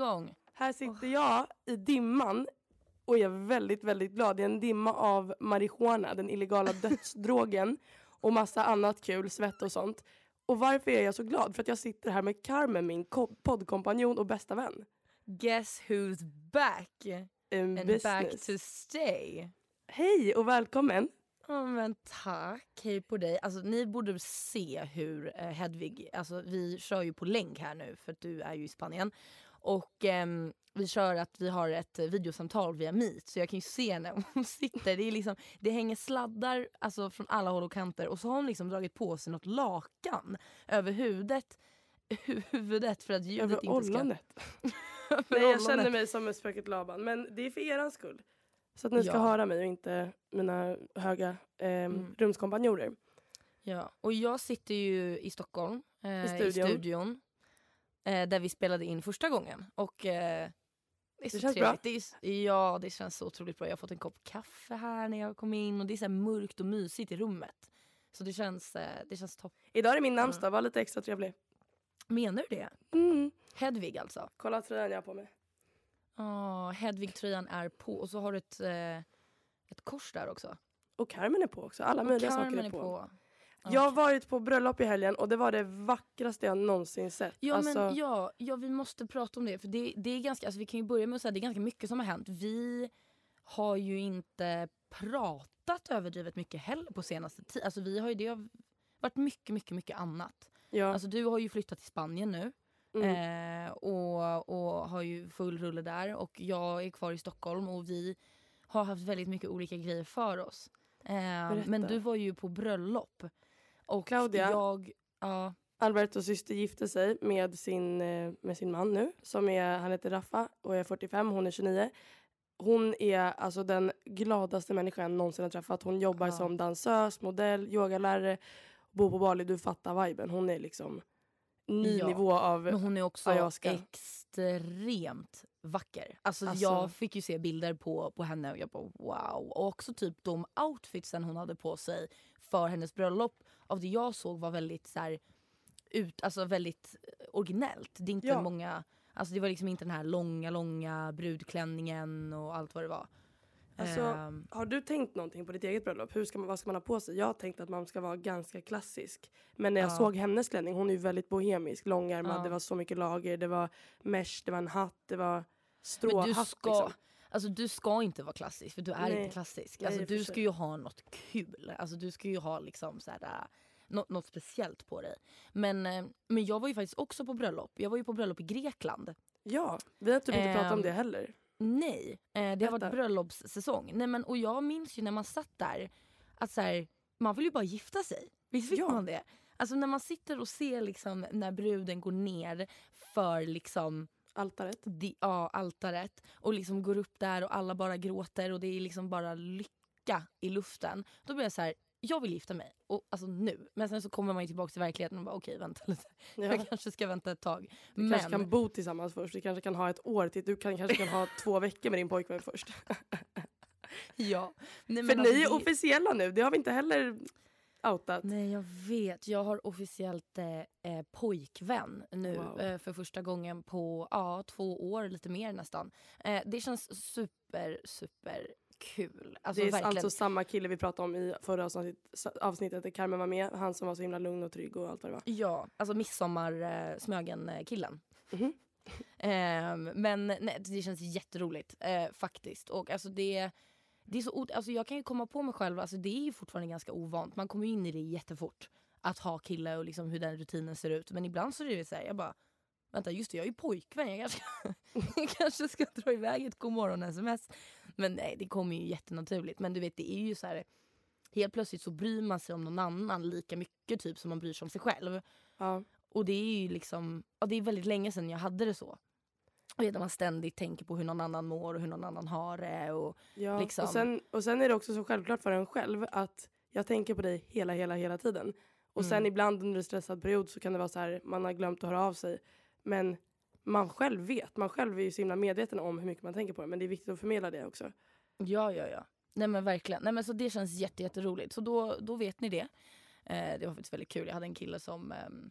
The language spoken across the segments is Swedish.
Igång. Här sitter jag i dimman och är väldigt, väldigt glad. Det är en dimma av marijuana, den illegala dödsdrogen och massa annat kul, svett och sånt. Och varför är jag så glad? För att jag sitter här med Carmen, min ko- poddkompanjon och bästa vän. Guess who's back? Um, And business. back to stay. Hej och välkommen! Ja men tack, hej på dig. Alltså ni borde se hur eh, Hedvig, alltså vi kör ju på länk här nu för att du är ju i Spanien. Och ehm, vi kör att vi har ett eh, videosamtal via Meet så jag kan ju se när hon sitter. Det, är liksom, det hänger sladdar alltså, från alla håll och kanter och så har hon liksom dragit på sig något lakan över huvudet. Huvudet för att ljudet Över inte ska... ollonet. Över Nej, jag ollonet. känner mig som spöket Laban. Men det är för er skull. Så att ni ska Ja. höra mig och inte mina höga eh, Mm. rumskompanjoner. Ja, och jag sitter ju i Stockholm, eh, i studion. studion. Eh, där vi spelade in första gången. Och eh, det är så känns trevligt. Det är, ja, det känns så otroligt bra. Jag har fått en kopp kaffe här när jag kom in och det är så mörkt och mysigt i rummet. Så det känns, eh, det känns topp. Idag är det min namnsdag, var lite extra trevlig. Menar du det? Mm. Hedvig alltså? Kolla tröjan jag har på mig. Ja, Hedvig-tröjan är på och så har du ett, eh, ett kors där också. Och Carmen är på också. Alla och möjliga Carmen saker är på. Ja, Jag har varit på bröllop i helgen och det var det vackraste jag någonsin sett. Ja, alltså, men, ja, ja, vi måste prata om det. För det, det är ganska, alltså, Vi kan ju börja med att säga att det är ganska mycket som har hänt. Vi har ju inte pratat överdrivet mycket heller på senaste tiden. Alltså, vi har ju, det har varit mycket, mycket, mycket annat. ja. Alltså, du har ju flyttat till Spanien nu mm. eh, och, och har ju full rulle där. Och jag är kvar i Stockholm och vi har haft väldigt mycket olika grejer för oss. Eh, men du var ju på bröllop. Och Claudia. Jag, ja, Albertos syster gifte sig med sin, eh, med sin man nu. Som är, han heter Raffa och är 45, hon är 29. Hon är alltså den gladaste människan jag någonsin har träffat. Hon jobbar Ja. som dansös, modell, yogalärare, bor på Bali. Du fattar viben. Hon är liksom ny Ja, nivå av... Men hon är också ayahuasca. extremt vacker. Alltså, Alltså- Jag fick ju se bilder på, på henne och jag bara wow. Och också typ de outfitsen hon hade på sig för hennes bröllop av det jag såg var väldigt så här, ut, alltså väldigt eh, originellt. Det är inte Ja. många, alltså det var liksom inte den här långa långa brudklänningen och allt vad det var. Alltså, Ehm, Har du tänkt någonting på ditt eget bröllop? Hur ska man, vad ska man ha på sig? Jag har tänkt att man ska vara ganska klassisk. Men när jag Ja. såg hennes klänning, hon är ju väldigt bohemisk, långärmad, Ja. det var så mycket lager, det var mesh, det var en hatt, det var Men stråhatt. du ska, liksom. Alltså du ska inte vara klassisk för du är Nej. inte klassisk. Alltså du ska ju ha något kul. Alltså du ska ju ha liksom så här, äh, något, något speciellt på dig. Men, eh, men jag var ju faktiskt också på bröllop. Jag var ju på bröllop i Grekland. Ja, vi har typ inte pratat om Ehm, det heller. Nej, eh, det har varit bröllopssäsong. Nej, men, och jag minns ju när man satt där att så här, man vill ju bara gifta sig. Visst vill Ja. man det? Alltså när man sitter och ser liksom när bruden går ner för liksom Altaret. di- ja, altaret och liksom går upp där och alla bara gråter och det är liksom bara lycka i luften. Då blir jag så här, jag vill gifta mig. Och, alltså nu. Men sen så kommer man ju tillbaka till verkligheten och bara okej vänta lite. Ja. Jag kanske ska vänta ett tag. Vi Men kanske kan bo tillsammans först. Vi kanske kan ha ett år till. Du kan, kanske kan ha två veckor med din pojkvän först. ja. Nej, För men alltså, ni är det- officiella nu. Det har vi inte heller outat. Nej jag vet, jag har officiellt eh, eh, pojkvän nu Wow. eh, för första gången på ja, två år, lite mer nästan. Eh, det känns super, super kul. Alltså det är verkligen. alltså samma kille vi pratade om i förra avsnitt, avsnittet där Carmen var med. Han som var så himla lugn och trygg och allt vad det var. Ja, alltså midsommar eh. Mhm. Ehm, men nej, det känns jätteroligt eh, faktiskt. Och alltså det, det är så, alltså jag kan ju komma på mig själv, alltså det är ju fortfarande ganska ovant. Man kommer in i det jättefort. Att ha kille och liksom hur den rutinen ser ut. Men ibland så är det så här, jag bara Vänta just det, jag är ju pojkvän. Jag kanske, jag kanske ska dra iväg ett godmorgon-sms. Men nej, det kommer ju jättenaturligt. Men du vet, det är ju så här. Helt plötsligt så bryr man sig om någon annan lika mycket typ som man bryr sig om sig själv. Ja. Och det är ju liksom, ja, det är väldigt länge sedan jag hade det så. Och att man ständigt tänker på hur någon annan mår och hur någon annan har det. Och, Ja. Liksom. Och, sen, och sen är det också så självklart för en själv att jag tänker på dig hela, hela, hela tiden. Och sen Mm. ibland under en stressad period så kan det vara så här, man har glömt att höra av sig. Men man själv vet, man själv är ju så himla medveten om hur mycket man tänker på det. Men det är viktigt att förmedla det också. ja, ja, ja. Nej men verkligen. Nej, men så det känns jätte, jätteroligt. Så då, då vet ni det. Eh, det var faktiskt väldigt kul. Jag hade en kille som... ehm,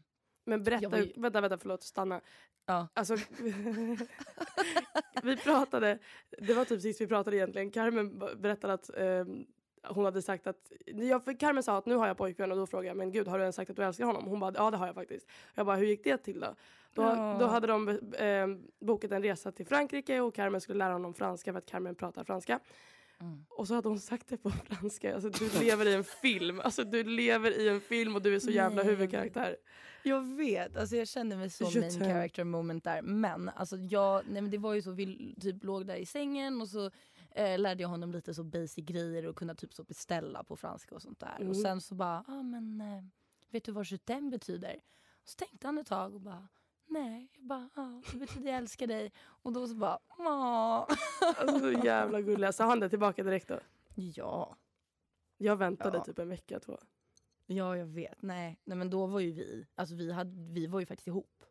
Men berätta, Jag ju- vänta, vänta, förlåt, stanna. Ja. Alltså, vi pratade, det var typ sist vi pratade egentligen. Carmen berättade att ehm, hon hade sagt att, ja, för Carmen sa att nu har jag pojkvän och då frågade jag men gud har du ens sagt att du älskar honom? Hon bara ja det har jag faktiskt. Jag bara hur gick det till då? Då, Ja. då hade de eh, bokat en resa till Frankrike och Carmen skulle lära honom franska för att Carmen pratar franska. Mm. Och så hade hon sagt det på franska. Alltså, du lever i en film. Alltså, du lever i en film och du är så jävla Nej. huvudkaraktär. Jag vet, alltså jag kände mig så main character moment där. Men alltså jag, nej men det var ju så, vi typ låg där i sängen och så eh, lärde jag honom lite så basic grejer och kunna typ så beställa på franska och sånt där. Mm. Och sen så bara, ah, men eh, vet du vad je t'aime betyder? Och så tänkte han ett tag och bara, nej. Jag bara, ja det betyder jag älskar dig. Och då så bara, ja. Alltså, så jävla gulliga. Sa han det tillbaka direkt då? Ja, Jag väntade Ja. typ en vecka, två. Ja jag vet. Nej, nej men då var ju vi, alltså vi, hade, vi var ju faktiskt ihop.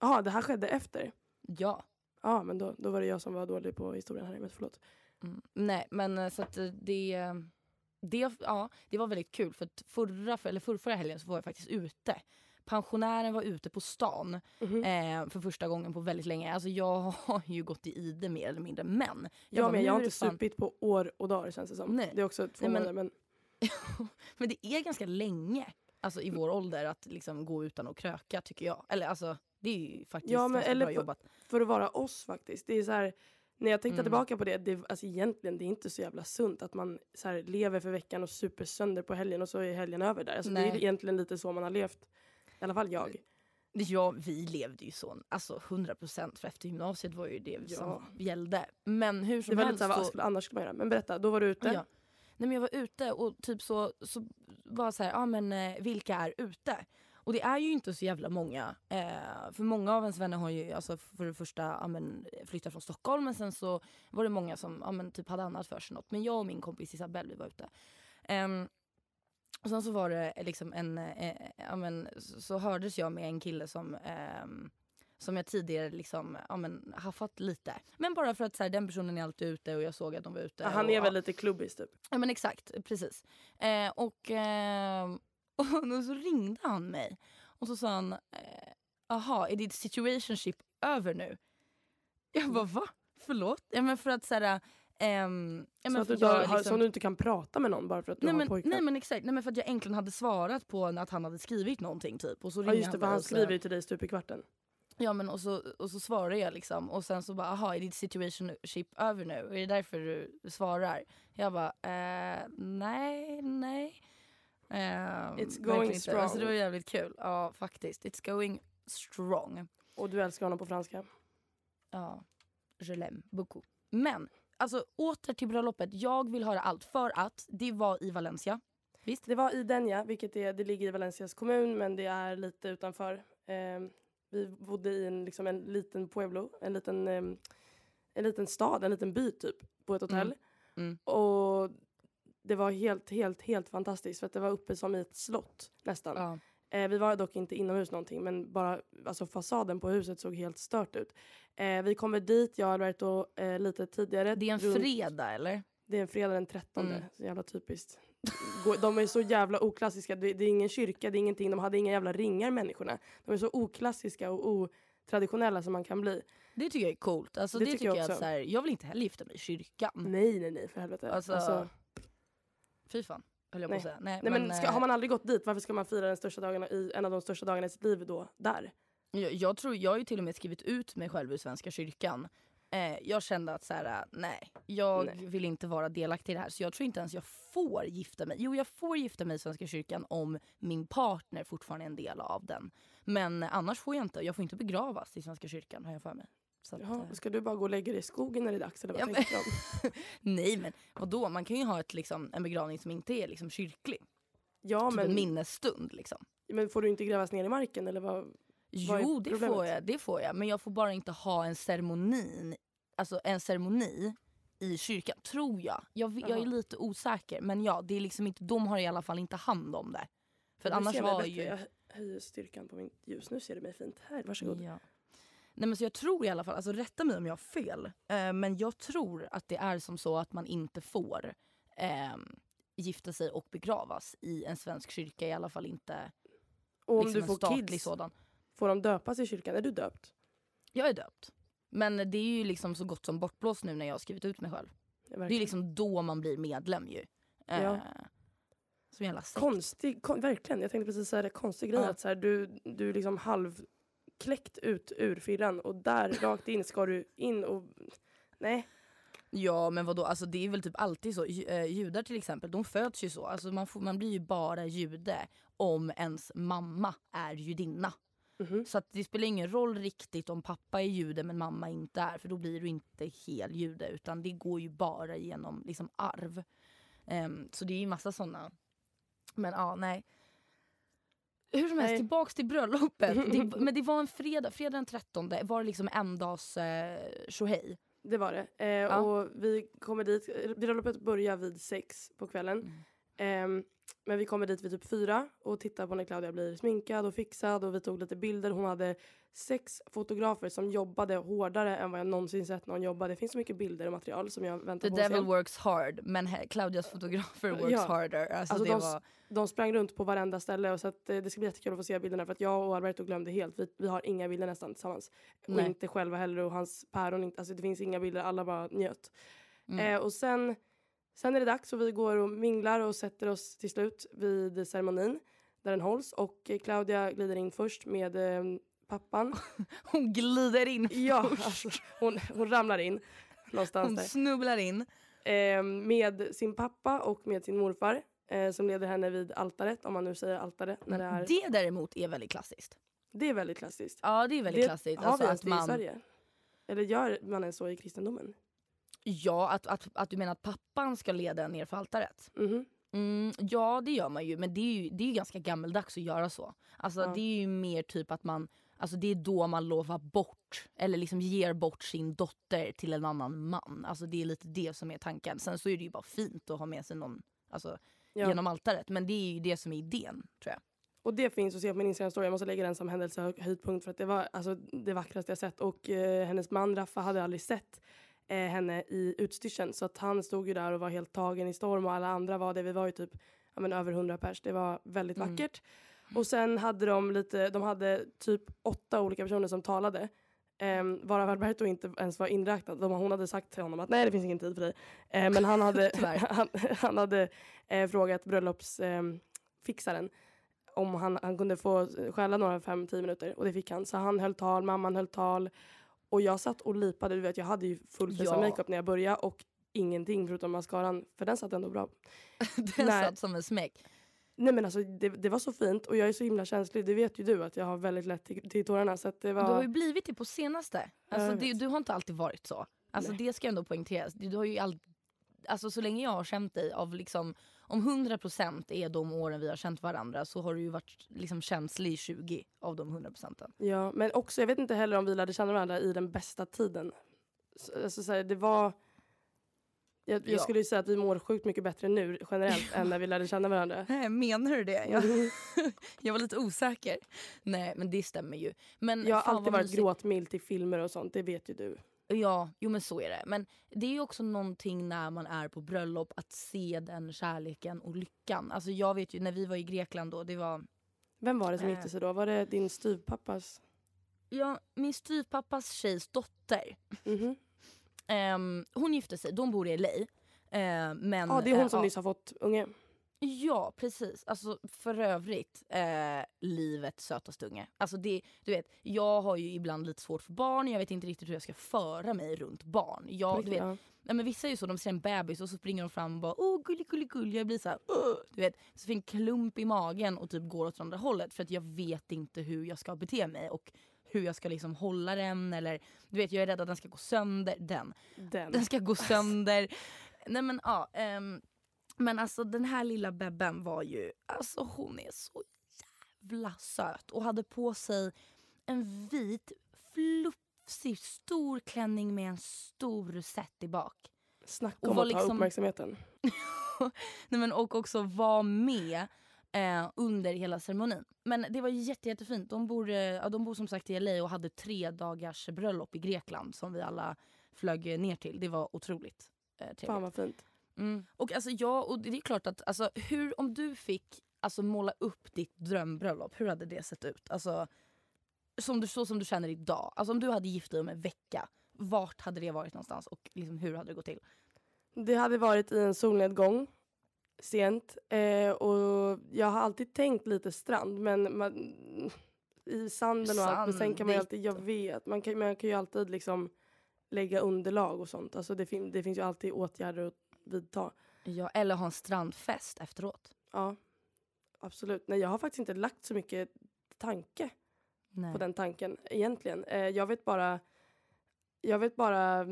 Jaha, det här skedde efter? Ja. Ja, men då, då var det jag som var dålig på historien här. Men förlåt. Mm. Nej men eh, så att eh, det, det, ja, det var väldigt kul för att förra, eller förra, förra helgen så var jag faktiskt ute. Pensionären var ute på stan Mhm. eh, för första gången på väldigt länge. Alltså jag har ju gått i ide mer eller mindre men. Jag, bara, med, nu jag har inte fan- supit på år och dagar känns det som. Nej. Det är också två Nej, men- månader. Men Men det är ganska länge alltså i vår ålder att liksom gå utan att kröka tycker jag. Eller alltså det är ju faktiskt Ja, men eller bra för- jobbat. för att vara oss faktiskt. Det är så här, när jag tänkte Mm. tillbaka på det, det alltså egentligen det är inte så jävla sunt att man så här, lever för veckan och super sönder på helgen och så är helgen över där. Alltså, det är egentligen lite så man har levt. I alla fall jag. Ja, vi levde ju så, alltså 100% för efter gymnasiet var ju det Ja. som gällde. Men hur Det som var lite helst så här, vad så- skulle, annars skulle man göra. Men berätta, då var du ute. Ja. Nej, men jag var ute och typ så, så var så här, ja men eh, vilka är ute? Och det är ju inte så jävla många. Eh, för många av ens vänner har ju alltså, för det första ja, men, flyttat från Stockholm men sen så var det många som ja, men, typ hade annat för sig något. Men jag och min kompis Isabelle vi var ute. Eh, och sen så var det eh, liksom en, eh, eh, ja, men, så, så hördes jag med en kille som ehm, som jag tidigare liksom, ja, men, haffat lite. Men bara för att så här, den personen är alltid ute och jag såg att de var ute. Ja, han och, är ja. väl lite klubbis typ. Ja men exakt, precis. Eh, och, eh, och då så ringde han mig och så sa han, eh, aha, är ditt situationship över nu? Jag bara va? Förlåt? Ja men för att såhär, ehm, ja, så att för du, jag liksom- som du inte kan prata med någon bara för att du Nej har men, pojkvän. nej men exakt, nej men för att jag äntligen hade svarat på att han hade skrivit någonting typ. Och så ja just det, för han och så- skriver ju till dig stup i kvarten. Ja men och så, och så svarar jag liksom och sen så bara aha är ditt situationship över nu? Är det därför du svarar? Jag bara eh, nej, nej. Eh, It's going strong. Alltså, det var jävligt kul. Ja faktiskt. It's going strong. Och du älskar honom på franska. Ja, je l'aime beaucoup. Men alltså åter till bröllopet. Jag vill höra allt för att det var i Valencia. Visst? Det var i Denja, vilket är, det ligger i Valencias kommun men det är lite utanför. Ehm, vi bodde i en, liksom en liten pueblo, en liten, en liten stad, en liten by typ, på ett hotell. Mm. Och det var helt, helt, helt fantastiskt för att det var uppe som i ett slott nästan. Ja. Eh, vi var dock inte inomhus någonting men bara alltså fasaden på huset såg helt stört ut. Eh, vi kommer dit, jag och Alberto eh, lite tidigare. Det är en runt- fredag eller? Det är en fredag den 13. Mm. Så jävla typiskt. De är så jävla oklassiska. Det det är ingen kyrka, det är ingenting. De hade inga jävla ringar människorna. De är så oklassiska och otraditionella som man kan bli. Det tycker jag är coolt. Alltså, det, Det tycker jag jag, att så här, jag vill inte heller gifta mig i kyrkan. Nej, nej, nej för helvete. Alltså, Fy fan, höll jag på Nej. att säga. Nej, nej, men ska, eh, har man aldrig gått dit, varför ska man fira den största dagarna i, en av de största dagarna i sitt liv då? Där? jag, jag, tror, jag har ju till och med skrivit ut mig själv ur Svenska kyrkan. Eh, jag kände att så här, nej, jag Nej. vill inte vara delaktig i det här. Så jag tror inte ens jag får gifta mig. Jo, jag får gifta mig i Svenska kyrkan om min partner fortfarande är en del av den. Men annars får jag inte. Jag får inte begravas i Svenska kyrkan har jag för mig. Så att, Jaha, eh, ska du bara gå och lägga dig i skogen när det är dags? Eller vad Ja, men- tänker de? nej, men vadå? Man kan ju ha ett, liksom, en begravning som inte är liksom, kyrklig. Ja, Typ en men, minnesstund. Liksom. men får du inte grävas ner i marken? Eller vad? Jo, det får, jag, det får jag. Men jag får bara inte ha en ceremoni, alltså en ceremoni i kyrkan, tror jag. Jag, jag är lite osäker. Men ja, det är liksom inte, de har i alla fall inte hand om det. För Du annars var ju... Jag höjer styrkan på mitt ljus. Nu ser du mig fint. Här, varsågod. Ja. Nej, men så jag tror i alla fall, alltså rätta mig om jag har fel, eh, men jag tror att det är som så att man inte får ehm, gifta sig och begravas i en svensk kyrka, i alla fall inte Och om liksom du en får statlig kids, sådan. Får de döpas i kyrkan? Är du döpt? Jag är döpt. Men det är ju liksom så gott som bortblåst nu när jag har skrivit ut mig själv. Ja, Det är liksom då man blir medlem ju. Eh, Ja. Som en jävla sekt. Konstig, kon, verkligen. Jag tänkte precis säga det. Konstig grej Ja. att så här, du, du är liksom halvkläckt ut ur fyllan och där rakt in ska du in och... Nej. Ja men vadå, alltså det är väl typ alltid så. Eh, Judar till exempel, de föds ju så. Alltså man, får, man blir ju bara jude om ens mamma är judinna. Mhm. Så det spelar ingen roll riktigt om pappa är jude men mamma inte är. För då blir du inte hel jude utan det går ju bara genom liksom arv. Ehm, så det är ju massa sådana. Men ja, nej. Hur som helst, Nej. tillbaks till bröllopet. det, men det var en fredag, fredag den 13 var det liksom en dags eh, tjohej. Det var det. Eh, Och vi kommer dit. Bröllopet börjar vid sex på kvällen. Mm. Ehm, men vi kommer dit vid typ fyra och tittar på när Claudia blir sminkad och fixad och vi tog lite bilder. Hon hade sex fotografer som jobbade hårdare än vad jag någonsin sett någon jobba. Det finns så mycket bilder och material som jag väntar The på se. devil works hard men he- Claudias fotografer works Ja. harder. Alltså, Alltså, de, var... de sprang runt på varenda ställe och så att, eh, det ska bli jättekul att få se bilderna för att jag och Alberto glömde helt. Vi, vi har inga bilder nästan tillsammans. Nej. Och inte själva heller och hans päron. Alltså det finns inga bilder, alla bara njöt. Mm. Eh, och sen, sen är det dags och vi går och minglar och sätter oss till slut vid ceremonin där den hålls. Och Claudia glider in först med eh, pappan. Hon glider in ja, först. alltså, hon, hon ramlar in någonstans Hon där. snubblar in. Eh, med sin pappa och med sin morfar eh, som leder henne vid altaret, om man nu säger altare. När det, är, Det däremot är väldigt klassiskt. det är väldigt klassiskt. Ja det är väldigt det klassiskt. har Alltså vi ens det man, i Sverige? Eller gör man ens så i kristendomen? Ja, att, att, att du menar att pappan ska leda en ner för altaret? Mhm. Mm, ja det gör man ju men det är ju, det är ju ganska gammeldags att göra så. Alltså Ja. det är ju mer typ att man, alltså det är då man lovar bort eller liksom ger bort sin dotter till en annan man. Alltså det är lite det som är tanken. Sen så är det ju bara fint att ha med sig någon alltså, Ja. genom altaret. Men det är ju det som är idén tror jag. Och det finns att se på min Instagram-story. Jag måste lägga den som händelsehöjdpunkt för att det var alltså, det vackraste jag sett. Och eh, hennes man Raffa hade aldrig sett eh, henne i utstyrseln. Så att han stod ju där och var helt tagen i storm och alla andra var det. Vi var ju typ ja, men, över 100 pers. Det var väldigt Mm. vackert. Och sen hade de lite, de hade typ åtta olika personer som talade. Um, varav Alberto inte ens var inräknad. De, hon hade sagt till honom att nej det finns ingen tid för dig. Eh, men han hade, han, han hade eh, frågat bröllopsfixaren fixaren om han, han kunde få stjäla några fem, tio minuter och det fick han. Så han höll tal, mamman höll tal och jag satt och lipade. Du vet, jag hade ju full face Ja. makeup när jag började och ingenting förutom mascaran för den satt ändå bra. Den Nej. satt som en smäck. Nej men alltså det, det var så fint och jag är så himla känslig. Det vet ju du att jag har väldigt lätt till, till tårarna. Så det Du har var... ju blivit det på senaste. Alltså, det, du har inte alltid varit så. Alltså, Nej. det ska ändå poängteras. Du, du har ju all, alltså, så länge jag har känt dig, av liksom, om 100% är de åren vi har känt varandra så har du ju varit liksom, känslig i 20 av de 100%. Ja, men också jag vet inte heller om vi lärde känna varandra i den bästa tiden. Så, alltså, så här, det var... Jag, jag Ja. skulle ju säga att vi mår sjukt mycket bättre nu generellt än när vi lärde känna varandra. Nej, menar du det? Jag, jag var lite osäker. Nej men det stämmer ju. Men Jag har alltid varit mysigt. gråtmild till filmer och sånt, det vet ju du. Ja, jo men så är det. Men det är också någonting när man är på bröllop att se den kärleken och lyckan. Alltså jag vet ju när vi var i Grekland då, det var Vem var det som Äh. gifte sig då? Var det din styvpappas? ja, min styvpappas tjejs dotter. Mhm. Ehm, hon gifte sig, de bor i LA. Ehm, men, Ja, det är hon eh, som ja. nyss har fått unge. Ja, precis. Alltså för övrigt, eh, livets sötaste unge. Alltså det, du vet, jag har ju ibland lite svårt för barn, jag vet inte riktigt hur jag ska föra mig runt barn. Jag, du vet, Ja. nej, men vissa är ju så, de ser en bebis och så springer de fram och bara åh gullig gullig gullig. Jag blir så här, "Åh", du vet, så får en klump i magen och typ går åt andra hållet för att jag vet inte hur jag ska bete mig och hur jag ska liksom hålla den eller du vet jag är rädd att den ska gå sönder. Den. Den. Den ska gå sönder. Nej men ja. ehm, men alltså den här lilla bebben var ju, alltså hon är så jävla söt och hade på sig en vit flufsig stor klänning med en stor rosett i bak. Snacka och om var att ta liksom- uppmärksamheten. Nej, men, och också var med eh, under hela ceremonin. Men det var jätte, jättefint. De bor, eh, ja, de bor som sagt i LA och hade tre dagars bröllop i Grekland som vi alla flög ner till. Det var otroligt eh, trevligt. Fan vad fint. Mm. Och alltså jag, och det är klart att alltså, hur, om du fick alltså, måla upp ditt drömbröllop, hur hade det sett ut? Alltså, som du, så som du känner idag. Alltså om du hade gift dig om en vecka, vart hade det varit någonstans och liksom, hur hade det gått till? Det hade varit i en solnedgång sent eh, och jag har alltid tänkt lite strand men man, i sanden och allt. Men sen kan man ju alltid, jag vet, man kan, man kan ju alltid liksom lägga underlag och sånt. Alltså det, fin, det finns ju alltid åtgärder att vidta. Ja, eller ha en strandfest efteråt. Ja, absolut. Nej, jag har faktiskt inte lagt så mycket tanke Nej. på den tanken egentligen. Eh, jag vet bara, jag vet bara,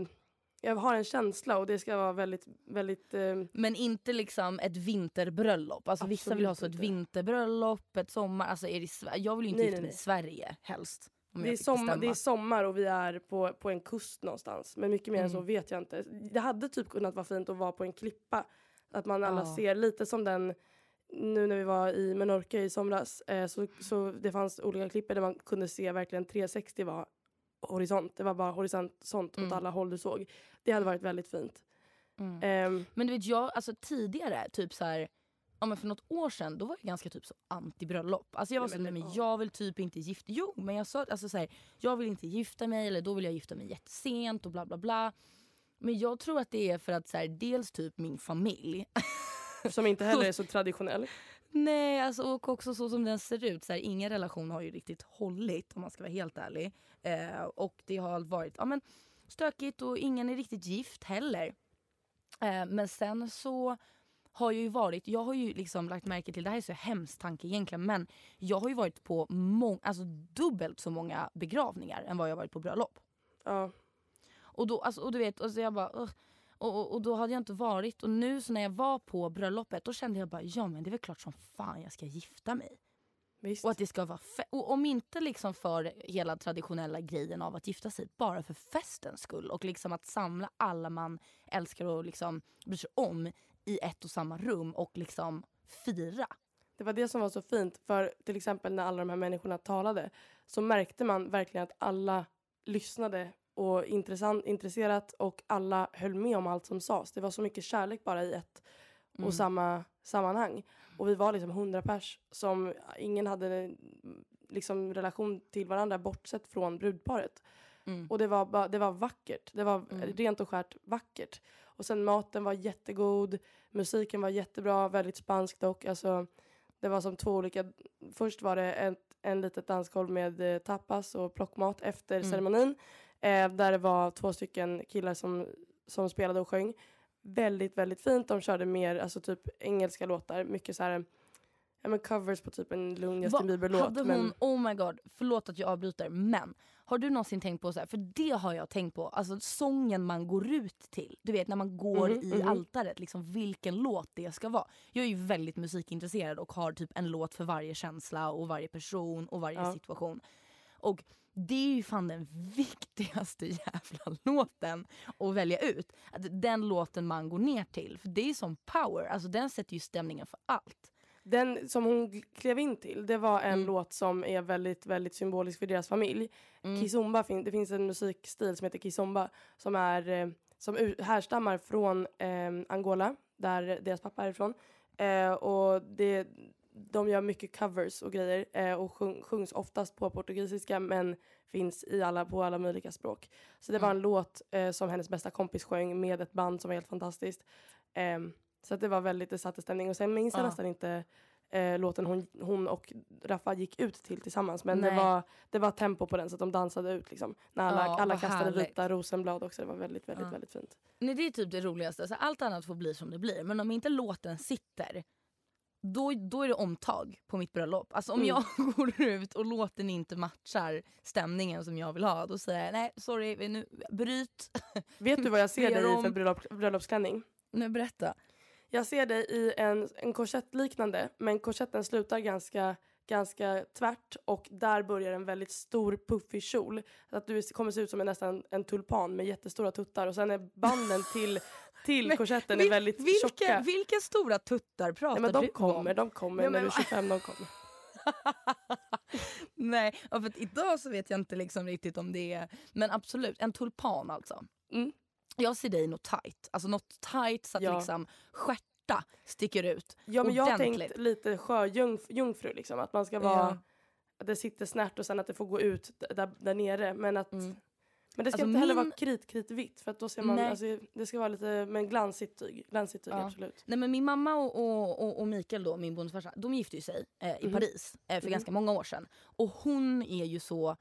jag har en känsla och det ska vara väldigt, väldigt eh, Men inte liksom ett vinterbröllop. Alltså vissa vill ha så ett inte. vinterbröllop, ett sommar. Alltså är det jag vill ju inte Nej, gifta mig i. Sverige helst. Det är, sommar, det är sommar och vi är på, på en kust någonstans. Men mycket mer än så Mm. vet jag inte. Det hade typ kunnat vara fint att vara på en klippa. Att man alla Ja. ser lite som den, nu när vi var i Menorca i somras. Eh, så, så det fanns olika klippor där man kunde se verkligen 360 var horisont. Det var bara horisont sånt Mm. åt alla håll du såg. Det hade varit väldigt fint. Mm. Ehm, Men du vet jag, alltså tidigare, typ så här, ja, men för något år sedan, då var jag ganska typ så anti-bröllop. Alltså jag var så, men nej jag vill typ inte gifta Jo men jag sa alltså så här, jag vill inte gifta mig eller då vill jag gifta mig jättesent och bla bla bla. Men jag tror att det är för att så här, dels typ min familj. som inte heller är så traditionell. Nej alltså och också så som den ser ut. Så här, ingen relation har ju riktigt hållit om man ska vara helt ärlig. Eh, och det har varit ja, men, stökigt och ingen är riktigt gift heller. Eh, men sen så har jag ju varit, jag har ju liksom lagt märke till, det här är så hemskt tanke egentligen men jag har ju varit på mång, alltså dubbelt så många begravningar än vad jag varit på bröllop. Ja. Och då, alltså, och du vet, och så jag bara och, och, och då hade jag inte varit och nu så när jag var på bröllopet då kände jag bara ja men det är väl klart som fan jag ska gifta mig. Visst. Och att det ska vara fe- och om inte liksom för hela traditionella grejen av att gifta sig, bara för festens skull och liksom att samla alla man älskar och liksom bryr sig om i ett och samma rum och liksom fira. Det var det som var så fint. För till exempel när alla de här människorna talade så märkte man verkligen att alla lyssnade och intressant, intresserat och alla höll med om allt som sades. Det var så mycket kärlek bara i ett Mm. och samma sammanhang. Och vi var liksom hundra pers som ingen hade mm, liksom relation till varandra bortsett från brudparet. Mm. Och det var, det var vackert. Det var Mm. rent och skärt vackert. Och sen maten var jättegod, musiken var jättebra, väldigt spansk dock. Alltså, det var som två olika, först var det ett, en litet dansgolv med eh, tapas och plockmat efter Mm. ceremonin. Eh, där det var två stycken killar som, som spelade och sjöng. Väldigt, väldigt fint. De körde mer, alltså typ engelska låtar. Mycket så här, ja men covers på typ en lugn Justin Bieber-låt. Hade hon, Men, oh my god, förlåt att jag avbryter men har du någonsin tänkt på så här, för det har jag tänkt på, alltså sången man går ut till. Du vet när man går Mhm, i mhm. altaret, liksom vilken låt det ska vara. Jag är ju väldigt musikintresserad och har typ en låt för varje känsla och varje person och varje Ja. situation. Och det är ju fan den viktigaste jävla låten att välja ut. Att den låten man går ner till. För det är som power, alltså den sätter ju stämningen för allt. Den som hon klev in till, det var en Mm. låt som är väldigt, väldigt symbolisk för deras familj. Mm. Kizomba, det finns en musikstil som heter kizomba som, är, eh, som härstammar från eh, Angola, där deras pappa är ifrån. Eh, och det, de gör mycket covers och grejer eh, och sjung, sjungs oftast på portugisiska men finns i alla, på alla möjliga språk. Så det var Mm. en låt eh, som hennes bästa kompis sjöng med ett band som var helt fantastiskt. Ehm, så att det var väldigt, det satte stämning. Och sen minns jag Ja. nästan inte eh, låten hon, hon och Raffa gick ut till tillsammans. Men det Nej. var, det var tempo på den så att de dansade ut liksom. När alla, Ja, alla kastade härligt. vita rosenblad också. Det var väldigt, väldigt, Ja. väldigt fint. Nej, det är typ det roligaste. Så allt annat får bli som det blir. Men om inte låten sitter, då, då är det omtag på mitt bröllop. Alltså om Mm. jag går ut och låten inte matchar stämningen som jag vill ha, då säger jag nej sorry, nu, bryt. Vet du vad jag ser dig i för bröllop, bröllopsklänning? Nu berätta. Jag ser dig i en, en korsettliknande, men korsetten slutar ganska, ganska tvärt och där börjar en väldigt stor puffig kjol. Så att du kommer se ut som en, nästan en tulpan med jättestora tuttar och sen är banden till, till Men korsetten Vil- är väldigt vilka, tjocka. vilka stora tuttar pratar Nej, men de du om? kommer, de kommer Ja, när du är 25. De kommer. Nej, för idag så vet jag inte liksom riktigt om det är... Men absolut, en tulpan alltså. Mm. Jag ser dig något tight. Alltså något tight så att Ja. liksom stjärta sticker ut. Ja, men jag har tänkt lite sjöjungfru, liksom. Att man ska vara... Ja. Att det sitter snärt och sen att det får gå ut där, där nere. Men att... Mm. Men det ska Alltså inte heller min- vara krit, kritvitt för att då ser man, Nej. alltså, det ska vara lite, men glansigt tyg, glansigt tyg Ja. absolut. Nej men min mamma och, och, och, och Mikael då, min bonusfarsa, de gifte ju sig eh, i Mhm. Paris eh, för Mhm. ganska många år sedan. Och hon är ju så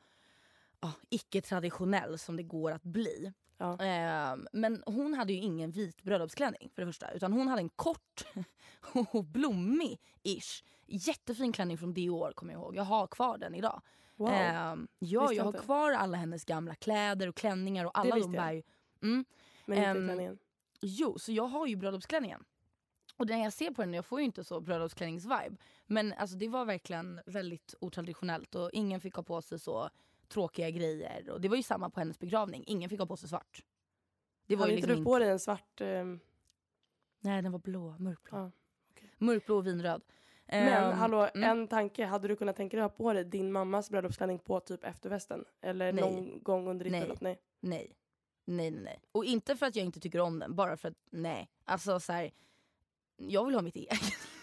ah, icke-traditionell som det går att bli. Ja. Eh, men hon hade ju ingen vit bröllopsklänning för det första. Utan hon hade en kort och blommig-ish. Jättefin klänning från Dior kommer jag ihåg. Jag har kvar den idag. Wow. Eh, ja, jag har inte. kvar alla hennes gamla kläder och klänningar och alla de bär. Mm. men inte ehm, klänningen. Jo, så jag har ju bröllopsklänningen. Och när jag ser på den, jag får ju inte så bröllopsklänningsvibe. Men alltså det var verkligen väldigt otraditionellt och ingen fick ha på sig så tråkiga grejer. Och det var ju samma på hennes begravning, ingen fick ha på sig svart. Det var Hade ju inte liksom du på dig en svart... ehm, Nej den var blå, mörkblå. Ja, Mörkblå och vinröd. Men Ehm, hallå, mm. en tanke. Hade du kunnat tänka dig att ha på dig din mammas bröllopsklänning på typ efterfesten? Eller Nej. någon gång under ditt Nej. bröllop? Nej. Nej. Nej, nej, nej. Och inte för att jag inte tycker om den, bara för att nej. Alltså så här, jag vill ha mitt eget.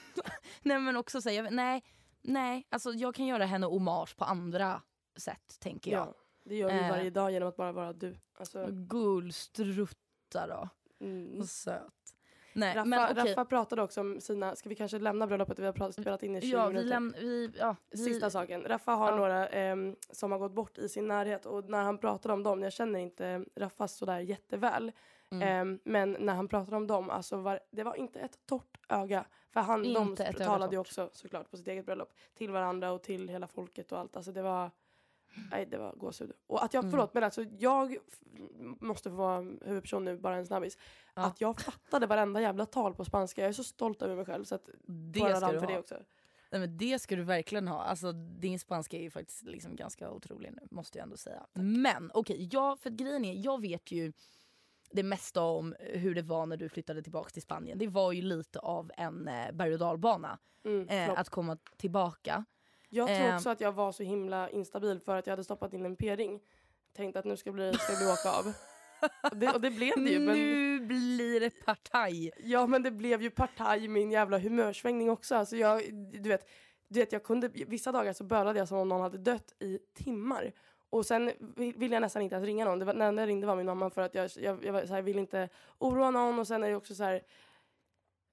nej men också säga, nej, nej. Alltså jag kan göra henne hommage på andra sätt tänker jag. Ja. Det gör du Eh. varje dag genom att bara vara du. Alltså, Gullstrutta då. mm. Söt. Nej Raffa, men okej. Raffa pratade också om sina, ska vi kanske lämna bröllopet? Vi har pratat, spelat in i 20 Ja vi minuter. vi, ja. Vi, Sista saken. Raffa har Ja. några ehm, som har gått bort i sin närhet och när han pratar om dem, jag känner inte Raffas sådär jätteväl, Mm. ehm, men när han pratar om dem, alltså var, det var inte ett torrt öga. För han, de Inte talade ju också såklart på sitt eget bröllop till varandra och till hela folket och allt. Alltså det var, nej det var gåshud. Och att jag, Mm. förlåt men alltså jag måste få vara huvudperson nu, bara en snabbis. Ja. Att jag fattade varenda jävla tal på spanska, jag är så stolt över mig själv. Så att, det ska du för ha. det också. Nej, men det ska du verkligen ha. Alltså, din spanska är ju faktiskt liksom ganska otrolig nu, måste jag ändå säga. Men okej, ja, för grejen är, jag vet ju det mesta om hur det var när du flyttade tillbaka till Spanien. Det var ju lite av en eh, berg och dalbana Mm, eh, att komma tillbaka. Jag tror Ehm. också att jag var så himla instabil för att jag hade stoppat in en p-ring. Tänkte att nu ska, bli, ska bli åka av. Och det, och det blev det ju. Men, Nu blir det partaj. ja men det blev ju partaj min jävla humörsvängning också. Alltså jag, du vet, du vet jag kunde, vissa dagar så bölade jag som om någon hade dött i timmar. Och sen vill ville jag nästan inte ens ringa någon. Det var, när jag ringde var min mamma för att jag, jag, jag här, vill inte oroa någon. Och sen är det också så här.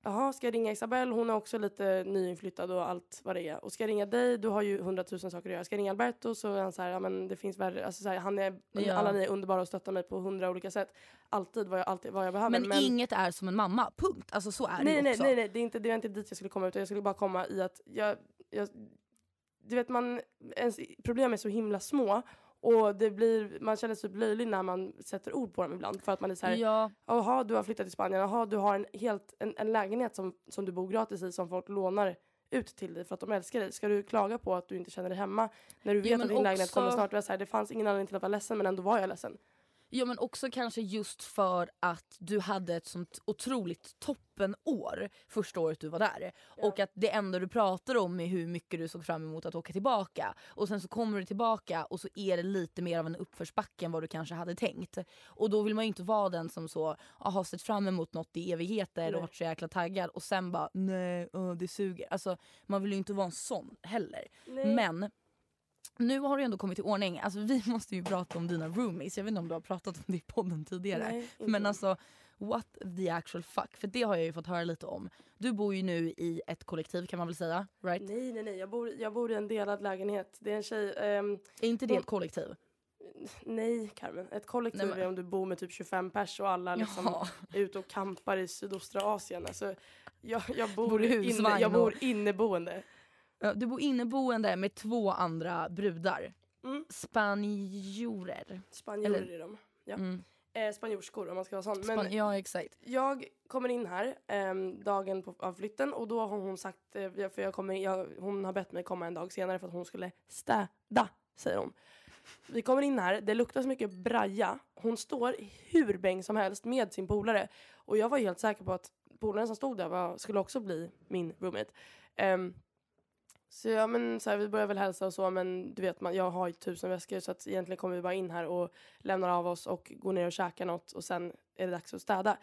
Jaha, ska jag ringa Isabelle? Hon är också lite nyinflyttad och allt vad det är. Och ska jag ringa dig? Du har ju hundratusen saker att göra. Ska jag ringa Alberto? Så är han så här, ja men det finns värre. Alltså så här, han är, Ja. alla ni är underbara och stöttar mig på hundra olika sätt. Alltid vad jag, alltid vad jag behöver. Men, inget är som en mamma, punkt. Alltså så är det nej, ju nej, också. nej, nej, det är inte, det var inte dit jag skulle komma utan jag skulle bara komma i att jag, jag du vet man, ens problem är så himla små och det blir, man känner sig typ löjlig när man sätter ord på dem ibland för att man är så här, Ja, jaha du har flyttat till Spanien, jaha du har en, helt, en, en lägenhet som, som du bor gratis i som folk lånar ut till dig för att de älskar dig. Ska du klaga på att du inte känner dig hemma när du vet men att din lägenhet också- kommer snart? Så här, det fanns ingen anledning till att vara ledsen men ändå var jag ledsen. Ja men också kanske just för att du hade ett sånt otroligt toppenår första året du var där. Och att det enda du pratar om är hur mycket du såg fram emot att åka tillbaka. Och sen så kommer du tillbaka och så är det lite mer av en uppförsbacke än vad du kanske hade tänkt. Och då vill man ju inte vara den som så har sett fram emot något i evigheter Nej. och varit så jäkla taggad och sen bara nej uh, det suger. Alltså man vill ju inte vara en sån heller. Men nu har du ändå kommit i ordning. Alltså, vi måste ju prata om dina roomies. Jag vet inte om du har pratat om det i podden tidigare. Nej. Men alltså, what the actual fuck? För det har jag ju fått höra lite om. Du bor ju nu i ett kollektiv kan man väl säga? Right? Nej, nej, nej. Jag bor, jag bor i en delad lägenhet. Det är en tjej... ehm, Är inte det Hon- ett kollektiv? nej, Carmen. Ett kollektiv Nej, men- är om du bor med typ 25 pers och alla liksom Jaha. är ute och campar i sydostra Asien. Alltså, jag, jag, bor Bor inne, jag bor inneboende. Du bor inneboende med två andra brudar. Mm. Spanjorer. Spanjorer Eller- är de. Ja. Mm. Eh, spanjorskor om man ska vara sån. Men Span- ja exakt. jag kommer in här ehm, dagen på, av flytten och då har hon sagt, eh, för jag kommer, jag, hon har bett mig komma en dag senare för att hon skulle städa, säger hon. Vi kommer in här, det luktar så mycket braja. Hon står hur bäng som helst med sin polare. Och jag var helt säker på att polaren som stod där var, skulle också bli min roommate. Ehm, så ja, men så här, vi börjar väl hälsa och så men du vet man, jag har ju tusen väskor så att egentligen kommer vi bara in här och lämnar av oss och går ner och käkar något och sen är det dags att städa.